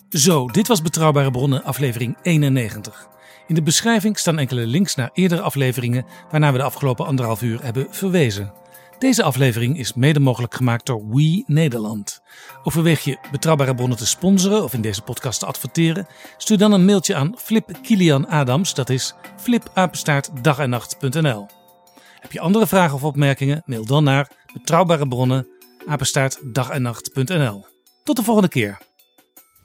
Zo, dit was Betrouwbare Bronnen, aflevering 91. In de beschrijving staan enkele links naar eerdere afleveringen waarna we de afgelopen anderhalf uur hebben verwezen. Deze aflevering is mede mogelijk gemaakt door We Nederland. Overweeg je betrouwbare bronnen te sponsoren of in deze podcast te adverteren? Stuur dan een mailtje aan Flip Kilian Adams, dat is flipapenstaartdagennacht.nl. Heb je andere vragen of opmerkingen? Mail dan naar betrouwbare bronnen. Tot de volgende keer.